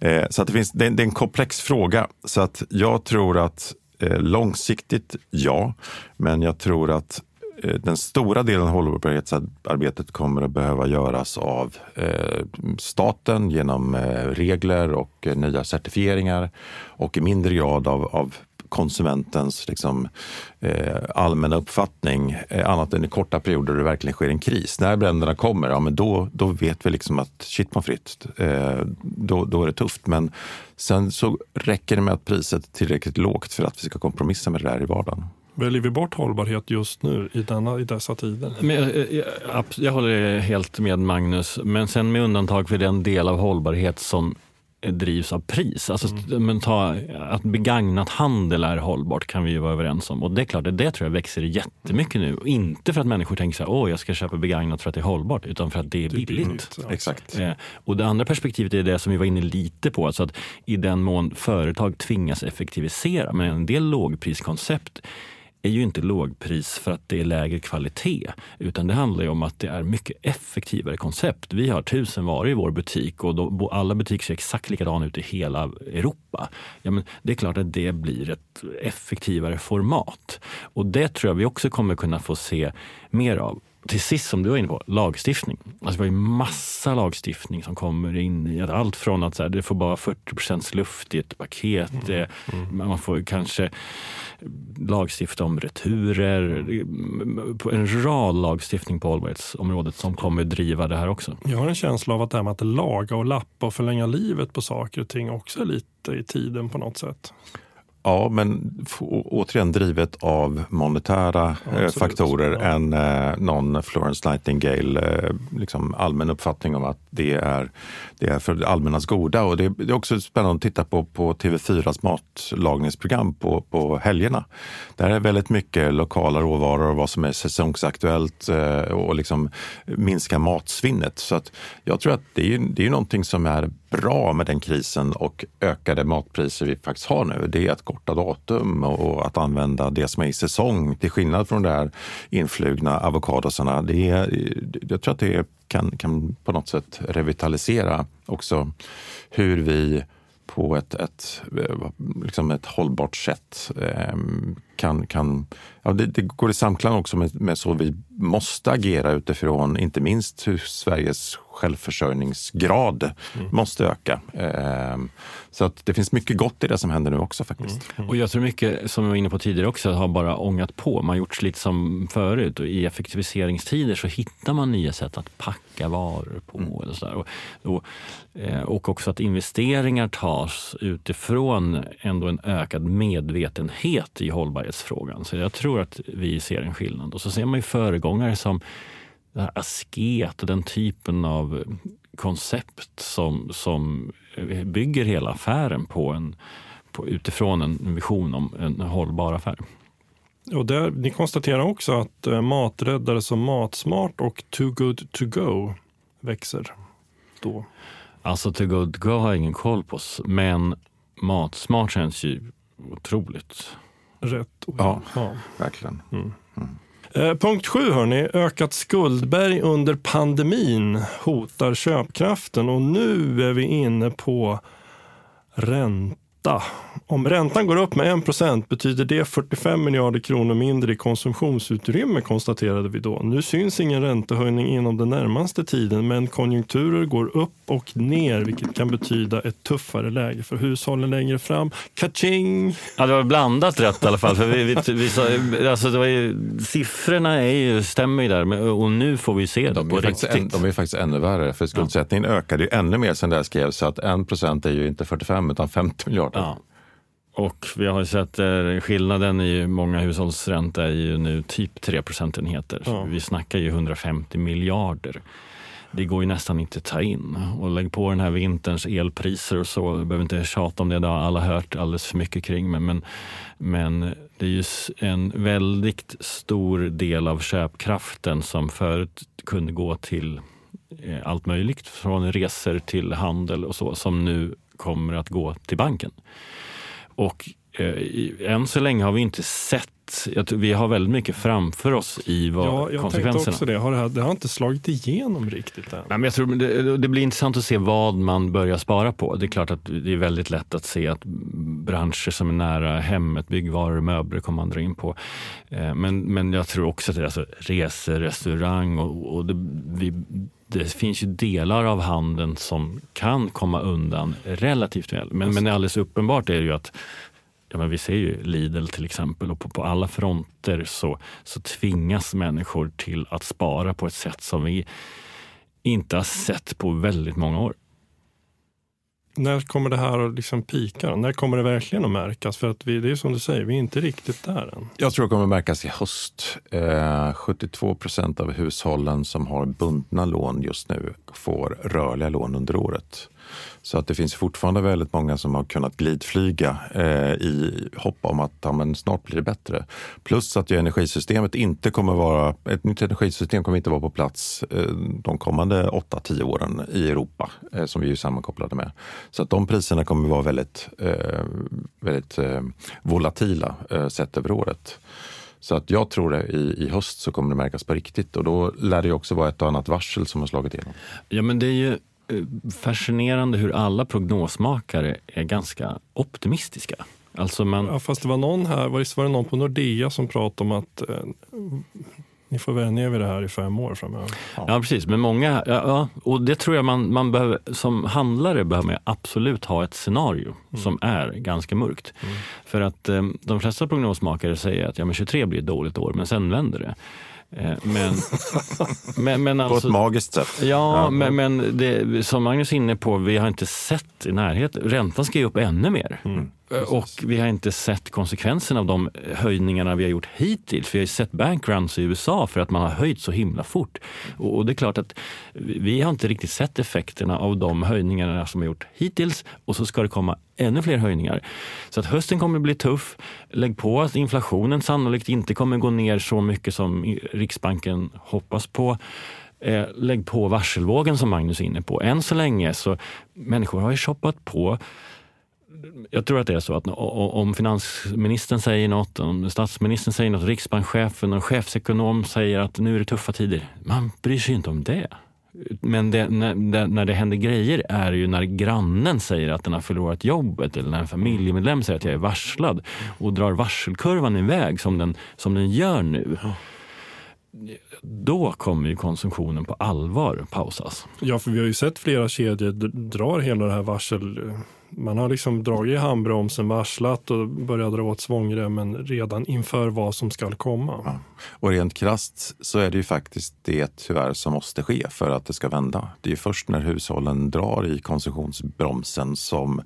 Mm. Så att det, finns, det är en komplex fråga. Så att jag tror att eh, långsiktigt, ja. Men jag tror att Eh, den stora delen av hållbarhetsarbetet kommer att behöva göras av eh, staten genom eh, regler och eh, nya certifieringar och i mindre grad av, av konsumentens liksom, eh, allmänna uppfattning eh, annat än i korta perioder där det verkligen sker en kris. När bränderna kommer, ja, men då, då vet vi liksom att shit på fritt, eh, då, då är det tufft. Men sen så räcker det med att priset är tillräckligt lågt för att vi ska kompromissa med det där i vardagen. Väljer vi bort hållbarhet just nu i, denna, i dessa tider? Men jag, jag, jag håller helt med Magnus, men sen med undantag för den del av hållbarhet som drivs av pris. Alltså, mm. men ta, att begagnat handel är hållbart kan vi ju vara överens om. Och det är klart, det, det tror jag växer jättemycket nu. Och inte för att människor tänker så här, åh jag ska köpa begagnat för att det är hållbart, utan för att det är billigt. Det är billigt ja. Exakt. Eh, och det andra perspektivet är det som vi var inne lite på, alltså att i den mån företag tvingas effektivisera, men en del lågpriskoncept är ju inte lågpris för att det är lägre kvalitet, utan det handlar ju om att det är mycket effektivare koncept. Vi har tusen varor i vår butik och då, alla butiker ser exakt likadana ut i hela Europa. Ja, men det är klart att det blir ett effektivare format. Och det tror jag vi också kommer kunna få se mer av till sist, som du var inne på, lagstiftning. Alltså, vi har ju massa lagstiftning som kommer in i allt från att så här, det får bara 40 luft i ett paket. Mm. Mm. Man får kanske lagstifta om returer. En rad lagstiftning på hållbarhetsområdet som kommer driva det här också. Jag har en känsla av att det här med att laga och lappa och förlänga livet på saker och ting också är lite i tiden på något sätt. Ja, men återigen drivet av monetära ja, eh, faktorer ja. än eh, någon Florence Nightingale eh, liksom allmän uppfattning om att det är, det är för det allmännas goda. Och det, det, är också spännande att titta på, på TV4s matlagningsprogram på, på helgerna. Där är väldigt mycket lokala råvaror och vad som är säsongsaktuellt eh, och liksom minska matsvinnet. Så att jag tror att det är, det är någonting som är bra med den krisen och ökade matpriser vi faktiskt har nu, det är att korta datum och att använda det som är i säsong. Till skillnad från de där influgna avokadosarna. Det är, jag tror att det kan, kan på något sätt revitalisera också hur vi på ett, ett, eh, liksom ett hållbart sätt eh, kan, kan ja, det, det, går i samklang också med, med, så vi måste agera utifrån, inte minst hur Sveriges självförsörjningsgrad mm. måste öka. Ehm, så att det finns mycket gott i det som händer nu också faktiskt. Mm. Mm. Och jag tror mycket, som jag var inne på tidigare också, har bara ångat på. Man har gjort lite som förut och i effektiviseringstider så hittar man nya sätt att packa varor på. Mm. Och, så och, och, eh, och också att investeringar tas utifrån ändå en ökad medvetenhet i hållbarhetsfrågan. Så jag tror att vi ser en skillnad. Och så ser man ju föregångare som asket och den typen av koncept som, som bygger hela affären på en, på, utifrån en vision om en hållbar affär. Och där, ni konstaterar också att eh, maträddare som Matsmart och Too Good To Go växer då. Alltså Too Good To Go har jag ingen koll på, men Matsmart känns ju otroligt rätt. Ja, ja. verkligen. Mm. Mm. Eh, punkt sju, hörni. Ökat skuldberg under pandemin hotar köpkraften och nu är vi inne på ränta ränta. Om räntan går upp med 1% betyder det 45 miljarder kronor mindre i konsumtionsutrymme konstaterade vi då. Nu syns ingen räntehöjning inom den närmaste tiden men konjunkturer går upp och ner vilket kan betyda ett tuffare läge för hushållen längre fram. Kaching! Ja, det var blandat rätt i alla fall. För vi, vi, vi sa, alltså det var ju, siffrorna är ju, stämmer ju där och nu får vi se de på riktigt. En, de är faktiskt ännu värre för skuldsättningen ja. ökade ju ännu mer sen det skrevs så att 1% är ju inte 45 utan 50 miljarder Ja. Och vi har ju sett eh, skillnaden i många hushållsränta är ju nu typ 3 procentenheter. Ja. Vi snackar ju 150 miljarder. Det går ju nästan inte att ta in. Och lägg på den här vinterns elpriser och så. Jag behöver inte tjata om det, det har alla hört alldeles för mycket kring. Men, men, men det är ju en väldigt stor del av köpkraften som förut kunde gå till eh, allt möjligt, från resor till handel och så, som nu kommer att gå till banken. Och eh, än så länge har vi inte sett vi har väldigt mycket framför oss i vad ja, jag konsekvenserna. Också det. Har det, här, det har inte slagit igenom riktigt än. Nej, men jag tror det, det, blir intressant att se vad man börjar spara på. Det är klart att det är väldigt lätt att se att branscher som är nära hemmet, byggvaror, möbler kommer man dra in på. Eh, men, men jag tror också att det är alltså resor, restaurang och, och det, vi, det finns ju delar av handeln som kan komma undan relativt väl. Men, men alldeles uppenbart är det ju att ja, men vi ser ju Lidl till exempel och på, på alla fronter så, så tvingas människor till att spara på ett sätt som vi inte har sett på väldigt många år. När kommer det här att liksom pika? När kommer det verkligen att märkas? För att vi, det är som du säger, vi är inte riktigt där än. Jag tror det kommer att märkas i höst. Eh, 72 procent av hushållen som har bundna lån just nu får rörliga lån under året. Så att det finns fortfarande väldigt många som har kunnat glidflyga eh, i hopp om att ja, men snart blir det bättre. Plus att ju energisystemet inte kommer vara, ett nytt energisystem kommer inte vara på plats eh, de kommande 8-10 åren i Europa eh, som vi är sammankopplade med. Så att de priserna kommer vara väldigt, eh, väldigt eh, volatila eh, sett över året. Så att jag tror att i, i höst så kommer det märkas på riktigt och då lär det också vara ett och annat varsel som har slagit igenom. Ja men det är ju fascinerande hur alla prognosmakare är ganska optimistiska. Alltså man... ja, fast det var någon här, var det, var det någon på Nordea som pratade om att eh, ni får vänja er vid det här i fem år framöver. Ja, ja precis. Men många, ja, ja, och det tror jag man, man behöver, som handlare behöver man absolut ha ett scenario mm. som är ganska mörkt. Mm. För att eh, de flesta prognosmakare säger att ja, men 23 blir ett dåligt år, men sen vänder det. Eh, men, men, men alltså, På ett magiskt sätt. Ja, ja. men, men det, som Magnus är inne på, vi har inte sett i närheten. Räntan ska ju upp ännu mer. Mm. Och vi har inte sett konsekvenserna av de höjningarna vi har gjort hittills. Vi har ju sett bankruns i USA för att man har höjt så himla fort. Och det är klart att vi har inte riktigt sett effekterna av de höjningarna som har gjort hittills och så ska det komma ännu fler höjningar. Så att hösten kommer att bli tuff. Lägg på att inflationen sannolikt inte kommer gå ner så mycket som Riksbanken hoppas på. Eh, lägg på varselvågen som Magnus är inne på. Än så länge så människor har ju shoppat på jag tror att det är så att om finansministern säger något, om statsministern säger något, riksbankschefen och chefsekonom säger att nu är det tuffa tider. Man bryr sig inte om det. Men det, när, när, det händer grejer är ju när grannen säger att den har förlorat jobbet eller när en familjemedlem säger att jag är varslad och drar varselkurvan iväg som den, som den gör nu. Då kommer ju konsumtionen på allvar pausas. Ja, för vi har ju sett flera kedjor drar hela det här varsel eh, man har liksom dragit i handbromsen, varslat och börjat dra åt svångremmen redan inför vad som ska komma. Ja. Och rent krast så är det ju faktiskt det tyvärr som måste ske för att det ska vända. Det är först när hushållen drar i konsumtionsbromsen som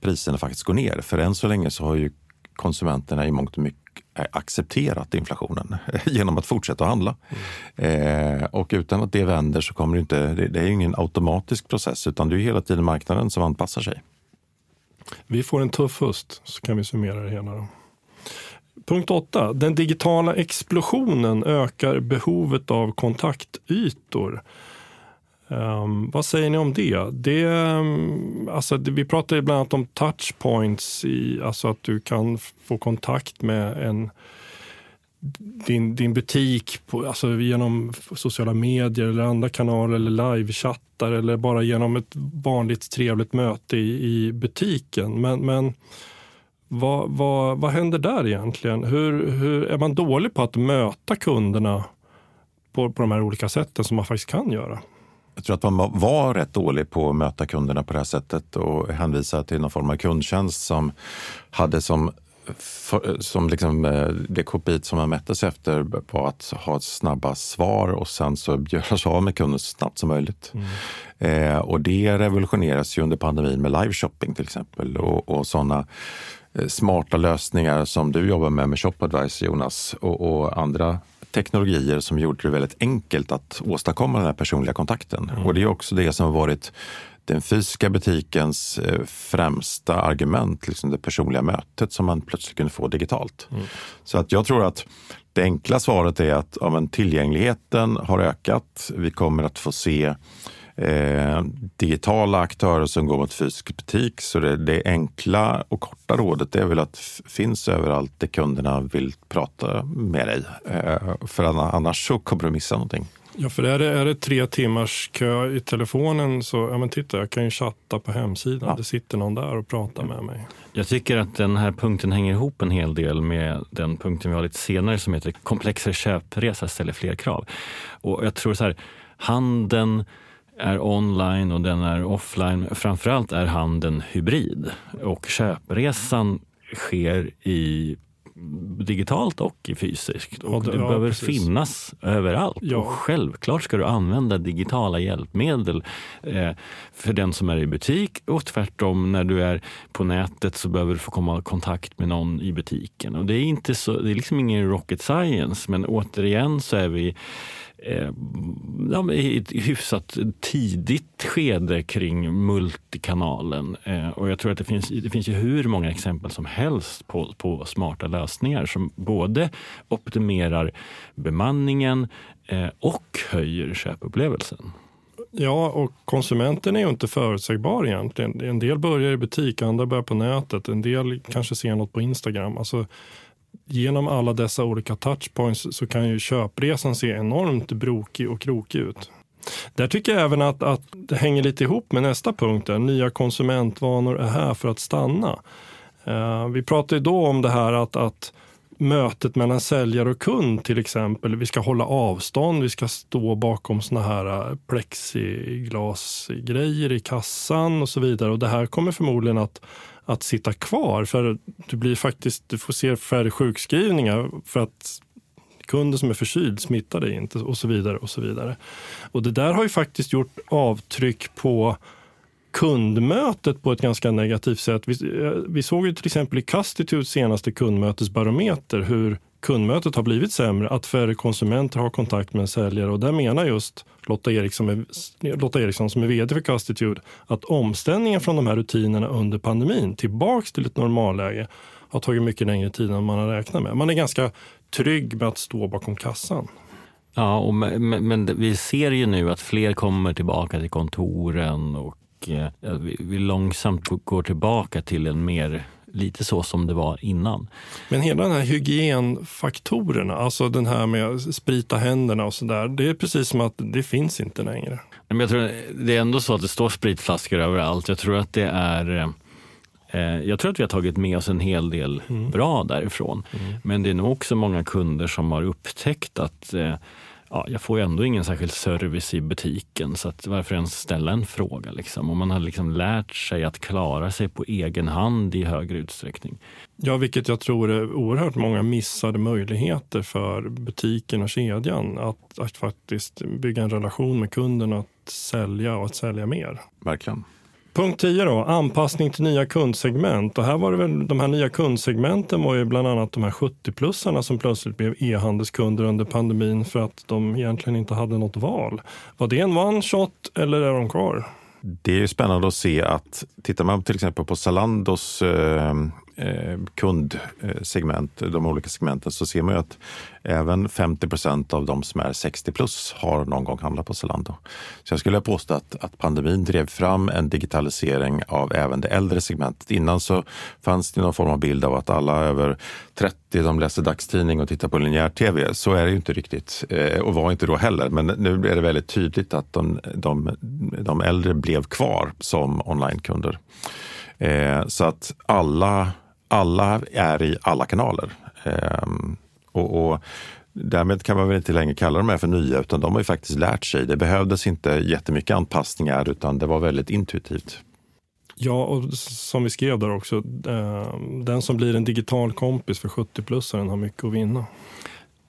priserna faktiskt går ner. För än så länge så har ju konsumenterna i mångt och mycket accepterat inflationen genom att fortsätta att handla. Mm. Eh, och utan att det vänder så kommer det inte, det, det är ingen automatisk process utan det är hela tiden marknaden som anpassar sig. Vi får en tuff höst, så kan vi summera det hela. Då. Punkt 8. Den digitala explosionen ökar behovet av kontaktytor. Um, vad säger ni om det? det um, alltså, vi pratar bland annat om touchpoints, i, alltså att du kan få kontakt med en din, din butik på, alltså genom sociala medier eller andra kanaler eller livechattar eller bara genom ett vanligt trevligt möte i, i butiken. Men, men vad, vad, vad händer där egentligen? Hur, hur, är man dålig på att möta kunderna på, på de här olika sätten som man faktiskt kan göra? Jag tror att man var rätt dålig på att möta kunderna på det här sättet och hänvisa till någon form av kundtjänst som hade som för, som liksom, eh, det KPI som man mättes efter var att ha snabba svar och sen så göra sig av med kunden så snabbt som möjligt. Mm. Eh, och det revolutioneras ju under pandemin med live shopping till exempel och, och sådana eh, smarta lösningar som du jobbar med med ShopAdvice Jonas och, och, andra teknologier som gjorde det väldigt enkelt att åstadkomma den här personliga kontakten. Mm. Och det är också det som har varit den fysiska butikens eh, främsta argument, liksom det personliga mötet som man plötsligt kunde få digitalt. Mm. Så att jag tror att det enkla svaret är att ja, men tillgängligheten har ökat. Vi kommer att få se eh, digitala aktörer som går mot fysisk butik. Så det, det, enkla och korta rådet är väl att finns överallt där kunderna vill prata med dig. Eh, för annars så kommer du missa någonting. Ja, för är det, är det tre timmars kö i telefonen så, ja men titta, jag kan ju chatta på hemsidan. Ja. Det sitter någon där och pratar med mig. Jag tycker att den här punkten hänger ihop en hel del med den punkten vi har lite senare som heter komplexare köpresa ställer fler krav. Och jag tror så här, handeln är online och den är offline. Framförallt är handeln hybrid och köpresan sker i digitalt och fysiskt. Och ja, det ja, behöver precis. finnas överallt. Ja. Och självklart ska du använda digitala hjälpmedel eh, för den som är i butik och tvärtom när du är på nätet så behöver du få komma i kontakt med någon i butiken. Och det är inte så, det är liksom ingen rocket science men återigen så är vi Eh, ja, i ett hyfsat tidigt skede kring multikanalen. Eh, och jag tror att det finns, det finns ju hur många exempel som helst på, på smarta lösningar som både optimerar bemanningen eh, och höjer köpupplevelsen. Ja, och konsumenten är ju inte förutsägbar egentligen. En del börjar i butik, andra börjar på nätet, en del kanske ser något på Instagram. Alltså, genom alla dessa olika touchpoints så kan ju köpresan se enormt brokig och krokig ut. Där tycker jag även att, att det hänger lite ihop med nästa punkt. Där. Nya konsumentvanor är här för att stanna. Uh, vi pratade då om det här att, att mötet mellan säljare och kund till exempel. Vi ska hålla avstånd, vi ska stå bakom såna här eh, plexiglasgrejer i kassan och så vidare. Och det här kommer förmodligen att, att sitta kvar för du blir faktiskt, du får se färre sjukskrivningar för att kunden som är förkyld smittar dig inte och så vidare. Och så vidare. Och det där har ju faktiskt gjort avtryck på kundmötet på ett ganska negativt sätt. Vi, eh, vi såg ju till exempel i Castitudes senaste kundmötesbarometer hur kundmötet har blivit sämre, att färre konsumenter har kontakt med en säljare. Och där menar just Lotta Eriksson, Lotta Eriksson som är vd för Castitude att omställningen från de här rutinerna under pandemin tillbaks till ett normalläge har tagit mycket längre tid än man har räknat med. Man är ganska trygg med att stå bakom kassan. Ja, och men, men vi ser ju nu att fler kommer tillbaka till kontoren och eh, vi, vi långsamt går tillbaka till en mer lite så som det var innan. Men hela den här hygienfaktorerna, alltså den här med att sprita händerna och sådär, det är precis som att det finns inte längre. Men jag tror det är ändå så att det står spritflaskor överallt. Jag tror att det är eh, jag tror att vi har tagit med oss en hel del mm. bra därifrån. Mm. Men det är nog också många kunder som har upptäckt att eh, ja, jag får ju ändå ingen särskild service i butiken så att varför ens ställa en fråga? Liksom? Och man har liksom lärt sig att klara sig på egen hand i högre utsträckning. Ja, vilket jag tror är oerhört många missade möjligheter för butiken och kedjan att, att faktiskt bygga en relation med kunden, att sälja och att sälja mer. Verkligen. Punkt 10 då, anpassning till nya kundsegment. Och här var det väl, de här nya kundsegmenten var ju bland annat de här 70-plussarna som plötsligt blev e-handelskunder under pandemin för att de egentligen inte hade något val. Var det en one shot eller är de kvar? Det är ju spännande att se att tittar man till exempel på Zalandos eh, Eh, kundsegment, eh, de olika segmenten, så ser man ju att även 50 procent av de som är 60 plus har någon gång handlat på Zalando. Så jag skulle påstå att, att pandemin drev fram en digitalisering av även det äldre segmentet. Innan så fanns det någon form av bild av att alla över 30 de läser dagstidning och tittar på linjär tv. Så är det ju inte riktigt eh, och var inte då heller. Men nu är det väldigt tydligt att de, de, de äldre blev kvar som onlinekunder. Eh, så att alla alla är i alla kanaler. Ehm, och, och, därmed kan man väl inte längre kalla dem här för nya, utan de har ju faktiskt lärt sig. Det behövdes inte jättemycket anpassningar, utan det var väldigt intuitivt. Ja, och som vi skrev där också, eh, den som blir en digital kompis för 70-plussaren har mycket att vinna.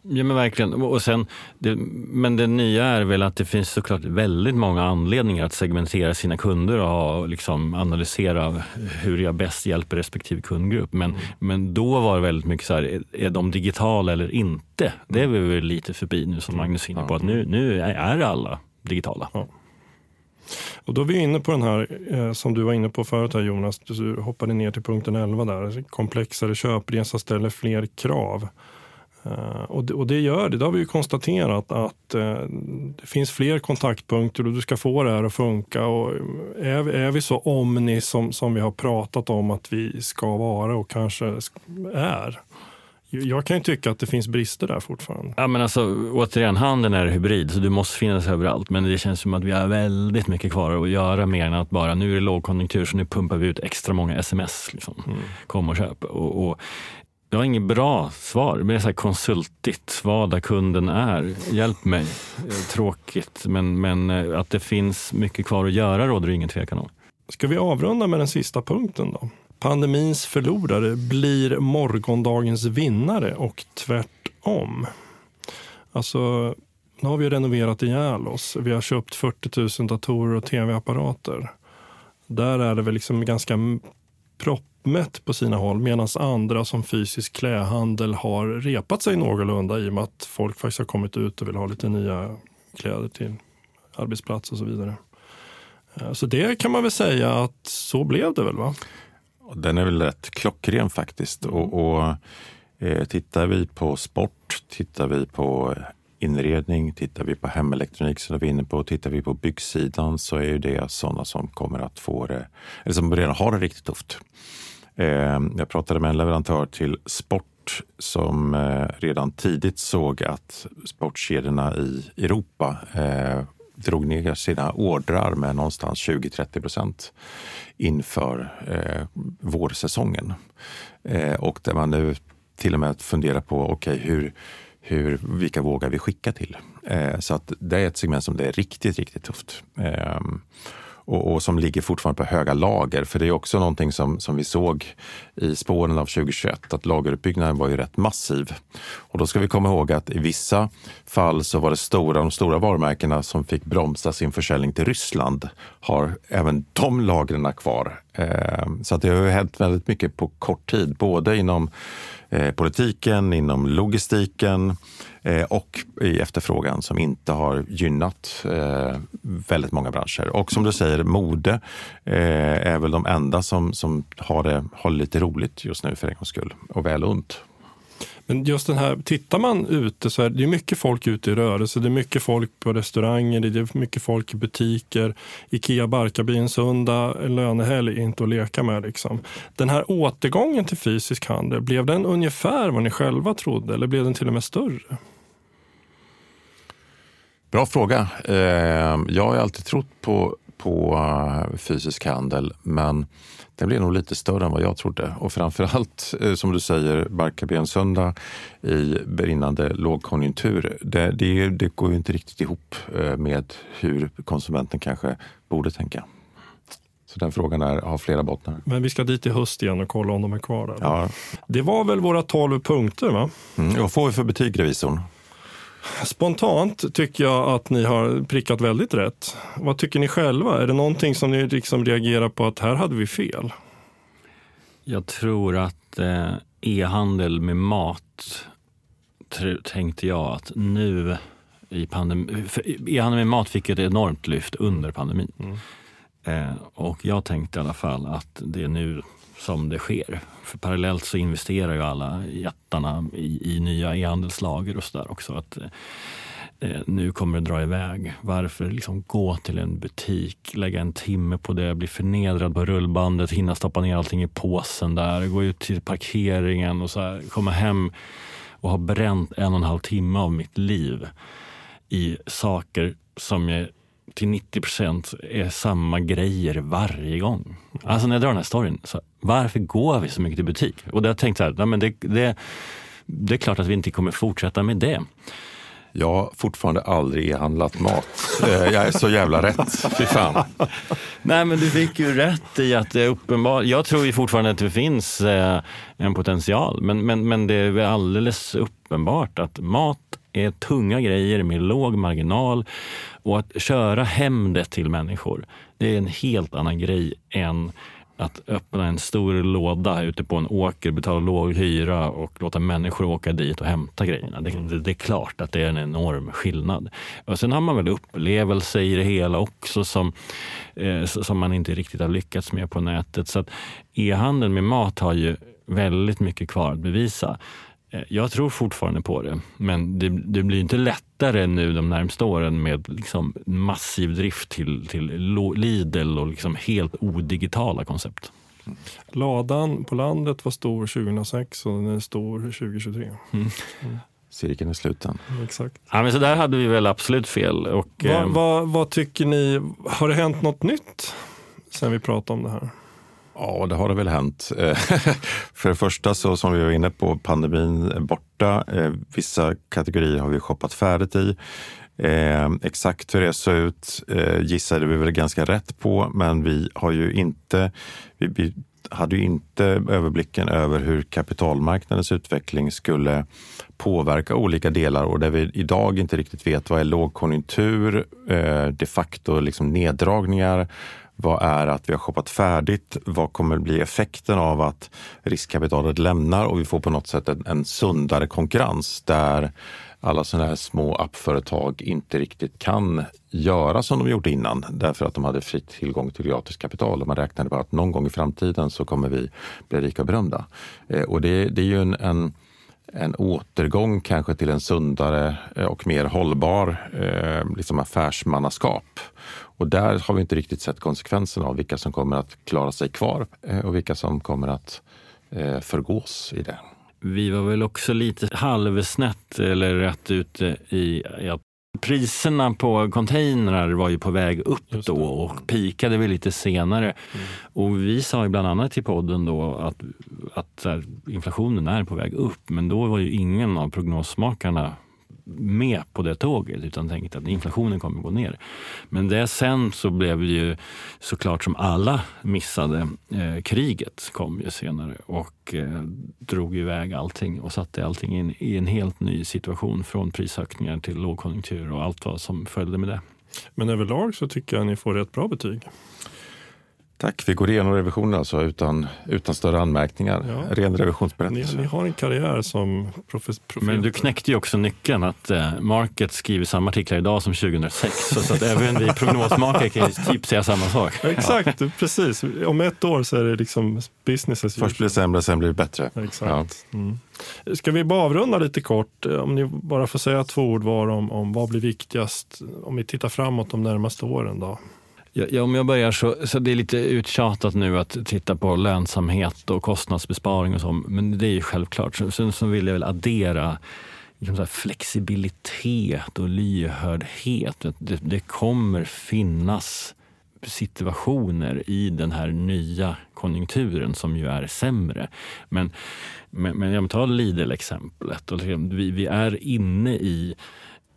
Ja men verkligen. Och sen, det, men det nya är väl att det finns såklart väldigt många anledningar att segmentera sina kunder och liksom analysera hur jag bäst hjälper respektive kundgrupp. Men, mm. men då var det väldigt mycket så här, är de digitala eller inte? Det är vi väl lite förbi nu som Magnus är inne på, att nu, nu är alla digitala. Ja. Och då är vi inne på den här eh, som du var inne på förut här Jonas, du hoppade ner till punkten 11 där. Komplexare köpresa ställer fler krav. Uh, och, det, och, det, gör det. Det har vi ju konstaterat att uh, det finns fler kontaktpunkter och du ska få det här att funka. Och är, är vi så omni som, som vi har pratat om att vi ska vara och kanske är, jag kan ju tycka att det finns brister där fortfarande. Ja, men alltså, återigen, handeln är hybrid så du måste finnas överallt. Men det känns som att vi har väldigt mycket kvar att göra mer än att bara nu är det lågkonjunktur så nu pumpar vi ut extra många sms. Liksom. Mm. Kom och köp. Och, och jag har inget bra svar. Det är så här konsultigt, vad där kunden är. Hjälp mig. Eh, tråkigt, men, men eh, att det finns mycket kvar att göra råder det ingen tvekan om. Ska vi avrunda med den sista punkten då? Pandemins förlorare blir morgondagens vinnare och tvärtom. Alltså, nu har vi renoverat ihjäl oss. Vi har köpt 40 000 datorer och tv-apparater. Där är det väl liksom ganska propp uppmätt på sina håll medan andra som fysisk klädhandel har repat sig någorlunda i och med att folk faktiskt har kommit ut och vill ha lite nya kläder till arbetsplats och så vidare. Eh, så det kan man väl säga att så blev det väl? va? Den är väl rätt klockren faktiskt. Och, och eh, Tittar vi på sport, tittar vi på inredning, tittar vi på hemelektronik som vi är inne på, tittar vi på byggsidan så är det sådana som kommer att få det, eller som redan har det riktigt tufft. Ehm, jag pratade med en leverantör till sport som eh, redan tidigt såg att sportkedjorna i Europa eh, drog ner sina ordrar med någonstans 20-30 procent inför eh, vårsäsongen. och där man nu till och med funderar på okay, hur, hur, vilka vågar vi skicka till? Eh, så att det är ett segment som det är riktigt, riktigt tufft. Eh, och, och, som ligger fortfarande på höga lager. För det är också någonting som, som vi såg i spåren av 2021, att lageruppbyggnaden var ju rätt massiv. Och då ska vi komma ihåg att i vissa fall så var det stora, de stora varumärkena som fick bromsa sin försäljning till Ryssland, har även de lagren kvar. Eh, så att det har hänt väldigt mycket på kort tid, både inom eh, politiken, inom logistiken, Eh, och i efterfrågan som inte har gynnat eh, väldigt många branscher. Och som du säger, mode eh, är väl de enda som, som har det har lite roligt just nu för en gångs skull och väl ont. Men just den här, tittar man ute så är det mycket folk ute i rörelse. Det är mycket folk på restauranger, det är mycket folk i butiker. Ikea Barkarby en söndag, en lönehelg är inte att leka med. Liksom. Den här återgången till fysisk handel, blev den ungefär vad ni själva trodde eller blev den till och med större? Bra fråga. Eh, jag har alltid trott på, på eh, fysisk handel, men den blev nog lite större än vad jag trodde. Och framförallt, eh, som du säger, Barkarby-söndag i brinnande lågkonjunktur. Det, det, det går ju inte riktigt ihop med hur konsumenten kanske borde tänka. Så den frågan är, har flera bottnar. Men vi ska dit i höst igen och kolla om de är kvar där. Ja. Det var väl våra 12 punkter va? Mm, vad får vi för betyg revisorn? Spontant tycker jag att ni har prickat väldigt rätt. Vad tycker ni själva? Är det någonting som ni liksom reagerar på att här hade vi fel? Jag tror att eh, e-handel med mat tänkte jag att nu i pandemin. E-handel med mat fick ett enormt lyft under pandemin. Mm. Eh, och jag tänkte i alla fall att det är nu som det sker. För parallellt så investerar ju alla jättarna i, i nya e-handelslager och sådär också. Att, eh, eh, nu kommer det dra iväg. Varför liksom gå till en butik, lägga en timme på det, bli förnedrad på rullbandet, hinna stoppa ner allting i påsen där, gå ut till parkeringen och så här, komma hem och ha bränt en och en halv timme av mitt liv i saker som jag till 90 procent är samma grejer varje gång. Alltså när jag drar den här storyn, så varför går vi så mycket till butik? Och då har jag tänkt så här, nej, men det, det, det är klart att vi inte kommer fortsätta med det. Jag har fortfarande aldrig e-handlat mat. Eh, jag är så jävla rätt. Fy fan. Nej, men du fick ju rätt i att det är uppenbart. Jag tror ju fortfarande att det finns eh, en potential, men, men, men det är alldeles uppenbart att mat är tunga grejer med låg marginal och att köra hem det till människor, det är en helt annan grej än att öppna en stor låda ute på en åker, betala låg hyra och låta människor åka dit och hämta grejerna. Det, det, det, är klart att det är en enorm skillnad. Och sen har man väl upplevelser i det hela också som, eh, som man inte riktigt har lyckats med på nätet. Så e-handeln med mat har ju väldigt mycket kvar att bevisa. Eh, jag tror fortfarande på det, men det, det, blir inte lättare nu de närmsta åren med liksom massiv drift till, till Lidl och liksom helt odigitala koncept. Ladan på landet var stor 2006 och den är stor 2023. Mm. Mm. Cirkeln är sluten. Exakt. Ja, men så där hade vi väl absolut fel. Och, vad, eh, vad, vad tycker ni, har det hänt något nytt sen vi pratade om det här? Ja, det har det väl hänt. Eh, för det första, så som vi var inne på, pandemin är borta. Eh, vissa kategorier har vi shoppat färdigt i. Eh, exakt hur det såg ut eh, gissade vi väl ganska rätt på, men vi har ju inte, vi, vi hade ju inte överblicken över hur kapitalmarknadens utveckling skulle påverka olika delar och där vi idag inte riktigt vet vad är lågkonjunktur, eh, de facto liksom neddragningar, vad är att vi har shoppat färdigt? Vad kommer bli effekten av att riskkapitalet lämnar och vi får på något sätt en, en sundare konkurrens där alla sådana här små appföretag inte riktigt kan göra som de gjorde innan därför att de hade fri tillgång till gratis kapital och man räknade bara att någon gång i framtiden så kommer vi bli rika och berömda. Eh, och det, det är ju en, en en återgång kanske till en sundare eh, och mer hållbar eh, liksom affärsmannaskap. Och där har vi inte riktigt sett konsekvenserna av vilka som kommer att klara sig kvar eh, och vilka som kommer att eh, förgås i det. Vi var väl också lite halvsnett eller rätt ute i att Priserna på containrar var ju på väg upp då och pikade väl lite senare. Och vi sa ju bland annat i podden då att, att inflationen är på väg upp. Men då var ju ingen av prognosmakarna med på det tåget utan tänkte att inflationen kommer gå ner. Men det sen så blev det ju såklart som alla missade, eh, kriget kom ju senare och eh, drog iväg allting och satte allting in i en helt ny situation från prisökningar till lågkonjunktur och allt vad som följde med det. Men överlag så tycker jag ni får rätt bra betyg. Tack, vi går igenom revisionen alltså utan, utan större anmärkningar. Ja. Ren Ni, revisionsberättelse. ni har en karriär som profes, profet. Men du knäckte ju också nyckeln att eh, Market skriver samma artiklar idag som 2006 så, så att även vi prognosmakare kan ju typ säga samma sak. Exakt, precis. Om ett år så är det liksom business as Först blir det sämre, sen blir det bättre. Exakt. Mm. Ska vi bara avrunda lite kort? eh, Om ni bara får säga två ord var om, om vad blir viktigast om vi tittar framåt de närmaste åren då? Ja, ja, om jag börjar så, så det är lite uttjatat nu att titta på lönsamhet och kostnadsbesparing och så, men det är ju självklart. Sen så vill jag väl addera liksom så här flexibilitet och lyhördhet. Det, det kommer finnas situationer i den här nya konjunkturen som ju är sämre. Men, men, men jag tar Lidl-exemplet. Liksom, vi, vi är inne i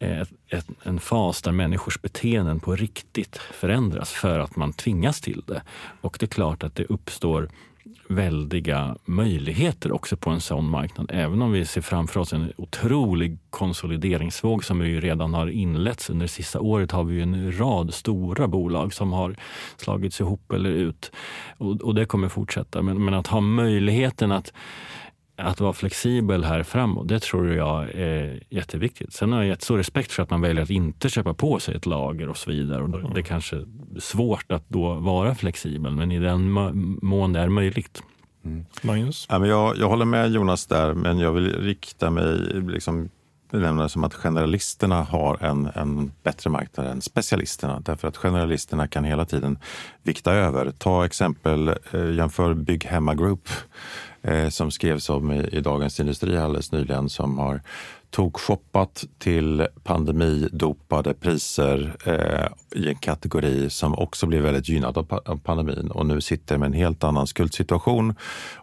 ett, ett, en fas där människors beteenden på riktigt förändras för att man tvingas till det. Och det är klart att det uppstår väldiga möjligheter också på en sån marknad. Även om vi ser framför oss en otrolig konsolideringsvåg som ju redan har inletts. Under det sista året har vi en rad stora bolag som har slagits ihop eller ut. Och, och det kommer fortsätta. Men, men att ha möjligheten att att vara flexibel här framåt, det tror jag är jätteviktigt. Sen har jag jättestor respekt för att man väljer att inte köpa på sig ett lager och så vidare. Och då- det är kanske är svårt att då vara flexibel, men i den må- mån det är möjligt. Magnus? Ja, men jag, jag håller med Jonas där, men jag vill rikta mig, liksom, benämna det som att generalisterna har en, en bättre marknad än specialisterna. Därför att generalisterna kan hela tiden vikta över. Ta exempel, eh, jämför Bygg Hemma Group Eh, som skrevs om i, i Dagens Industri alldeles nyligen som har tokshoppat till pandemidopade priser eh, i en kategori som också blev väldigt gynnad av, pa- av pandemin och nu sitter med en helt annan skuldsituation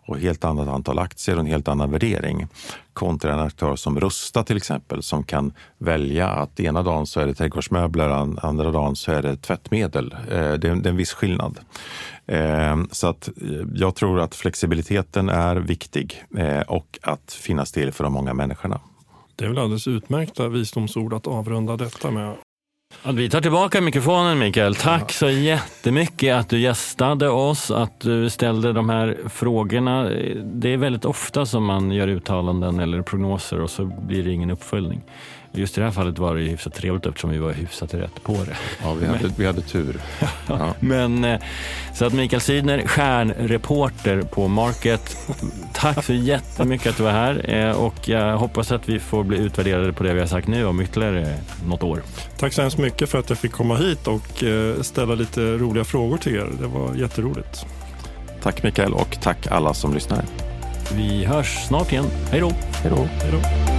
och helt annat antal aktier och en helt annan värdering kontra en aktör som Rusta till exempel som kan välja att ena dagen så är det trädgårdsmöbler, andra dagen så är det tvättmedel. Eh, det, är, det är en viss skillnad. Eh, så att eh, jag tror att flexibiliteten är viktig eh, och att finnas till för de många människorna. Det är väl alldeles utmärkta visdomsord att avrunda detta med. Att vi tar tillbaka mikrofonen Mikael. Tack så jättemycket att du gästade oss, att du ställde de här frågorna. Det är väldigt ofta som man gör uttalanden eller prognoser och så blir det ingen uppföljning. Just i det här fallet var det ju hyfsat trevligt eftersom vi var hyfsat rätt på det. Ja, vi, hade, vi hade tur. Ja. Men eh, så att Mikael Sydner, stjärnreporter på Market. Tack så jättemycket att du var här eh, och jag hoppas att vi får bli utvärderade på det vi har sagt nu om ytterligare något år. Tack så hemskt mycket för att jag fick komma hit och eh, ställa lite roliga frågor till er. Det var jätteroligt. Tack Mikael och tack alla som lyssnar. Vi hörs snart igen. Hej då! Hej då. Hej då.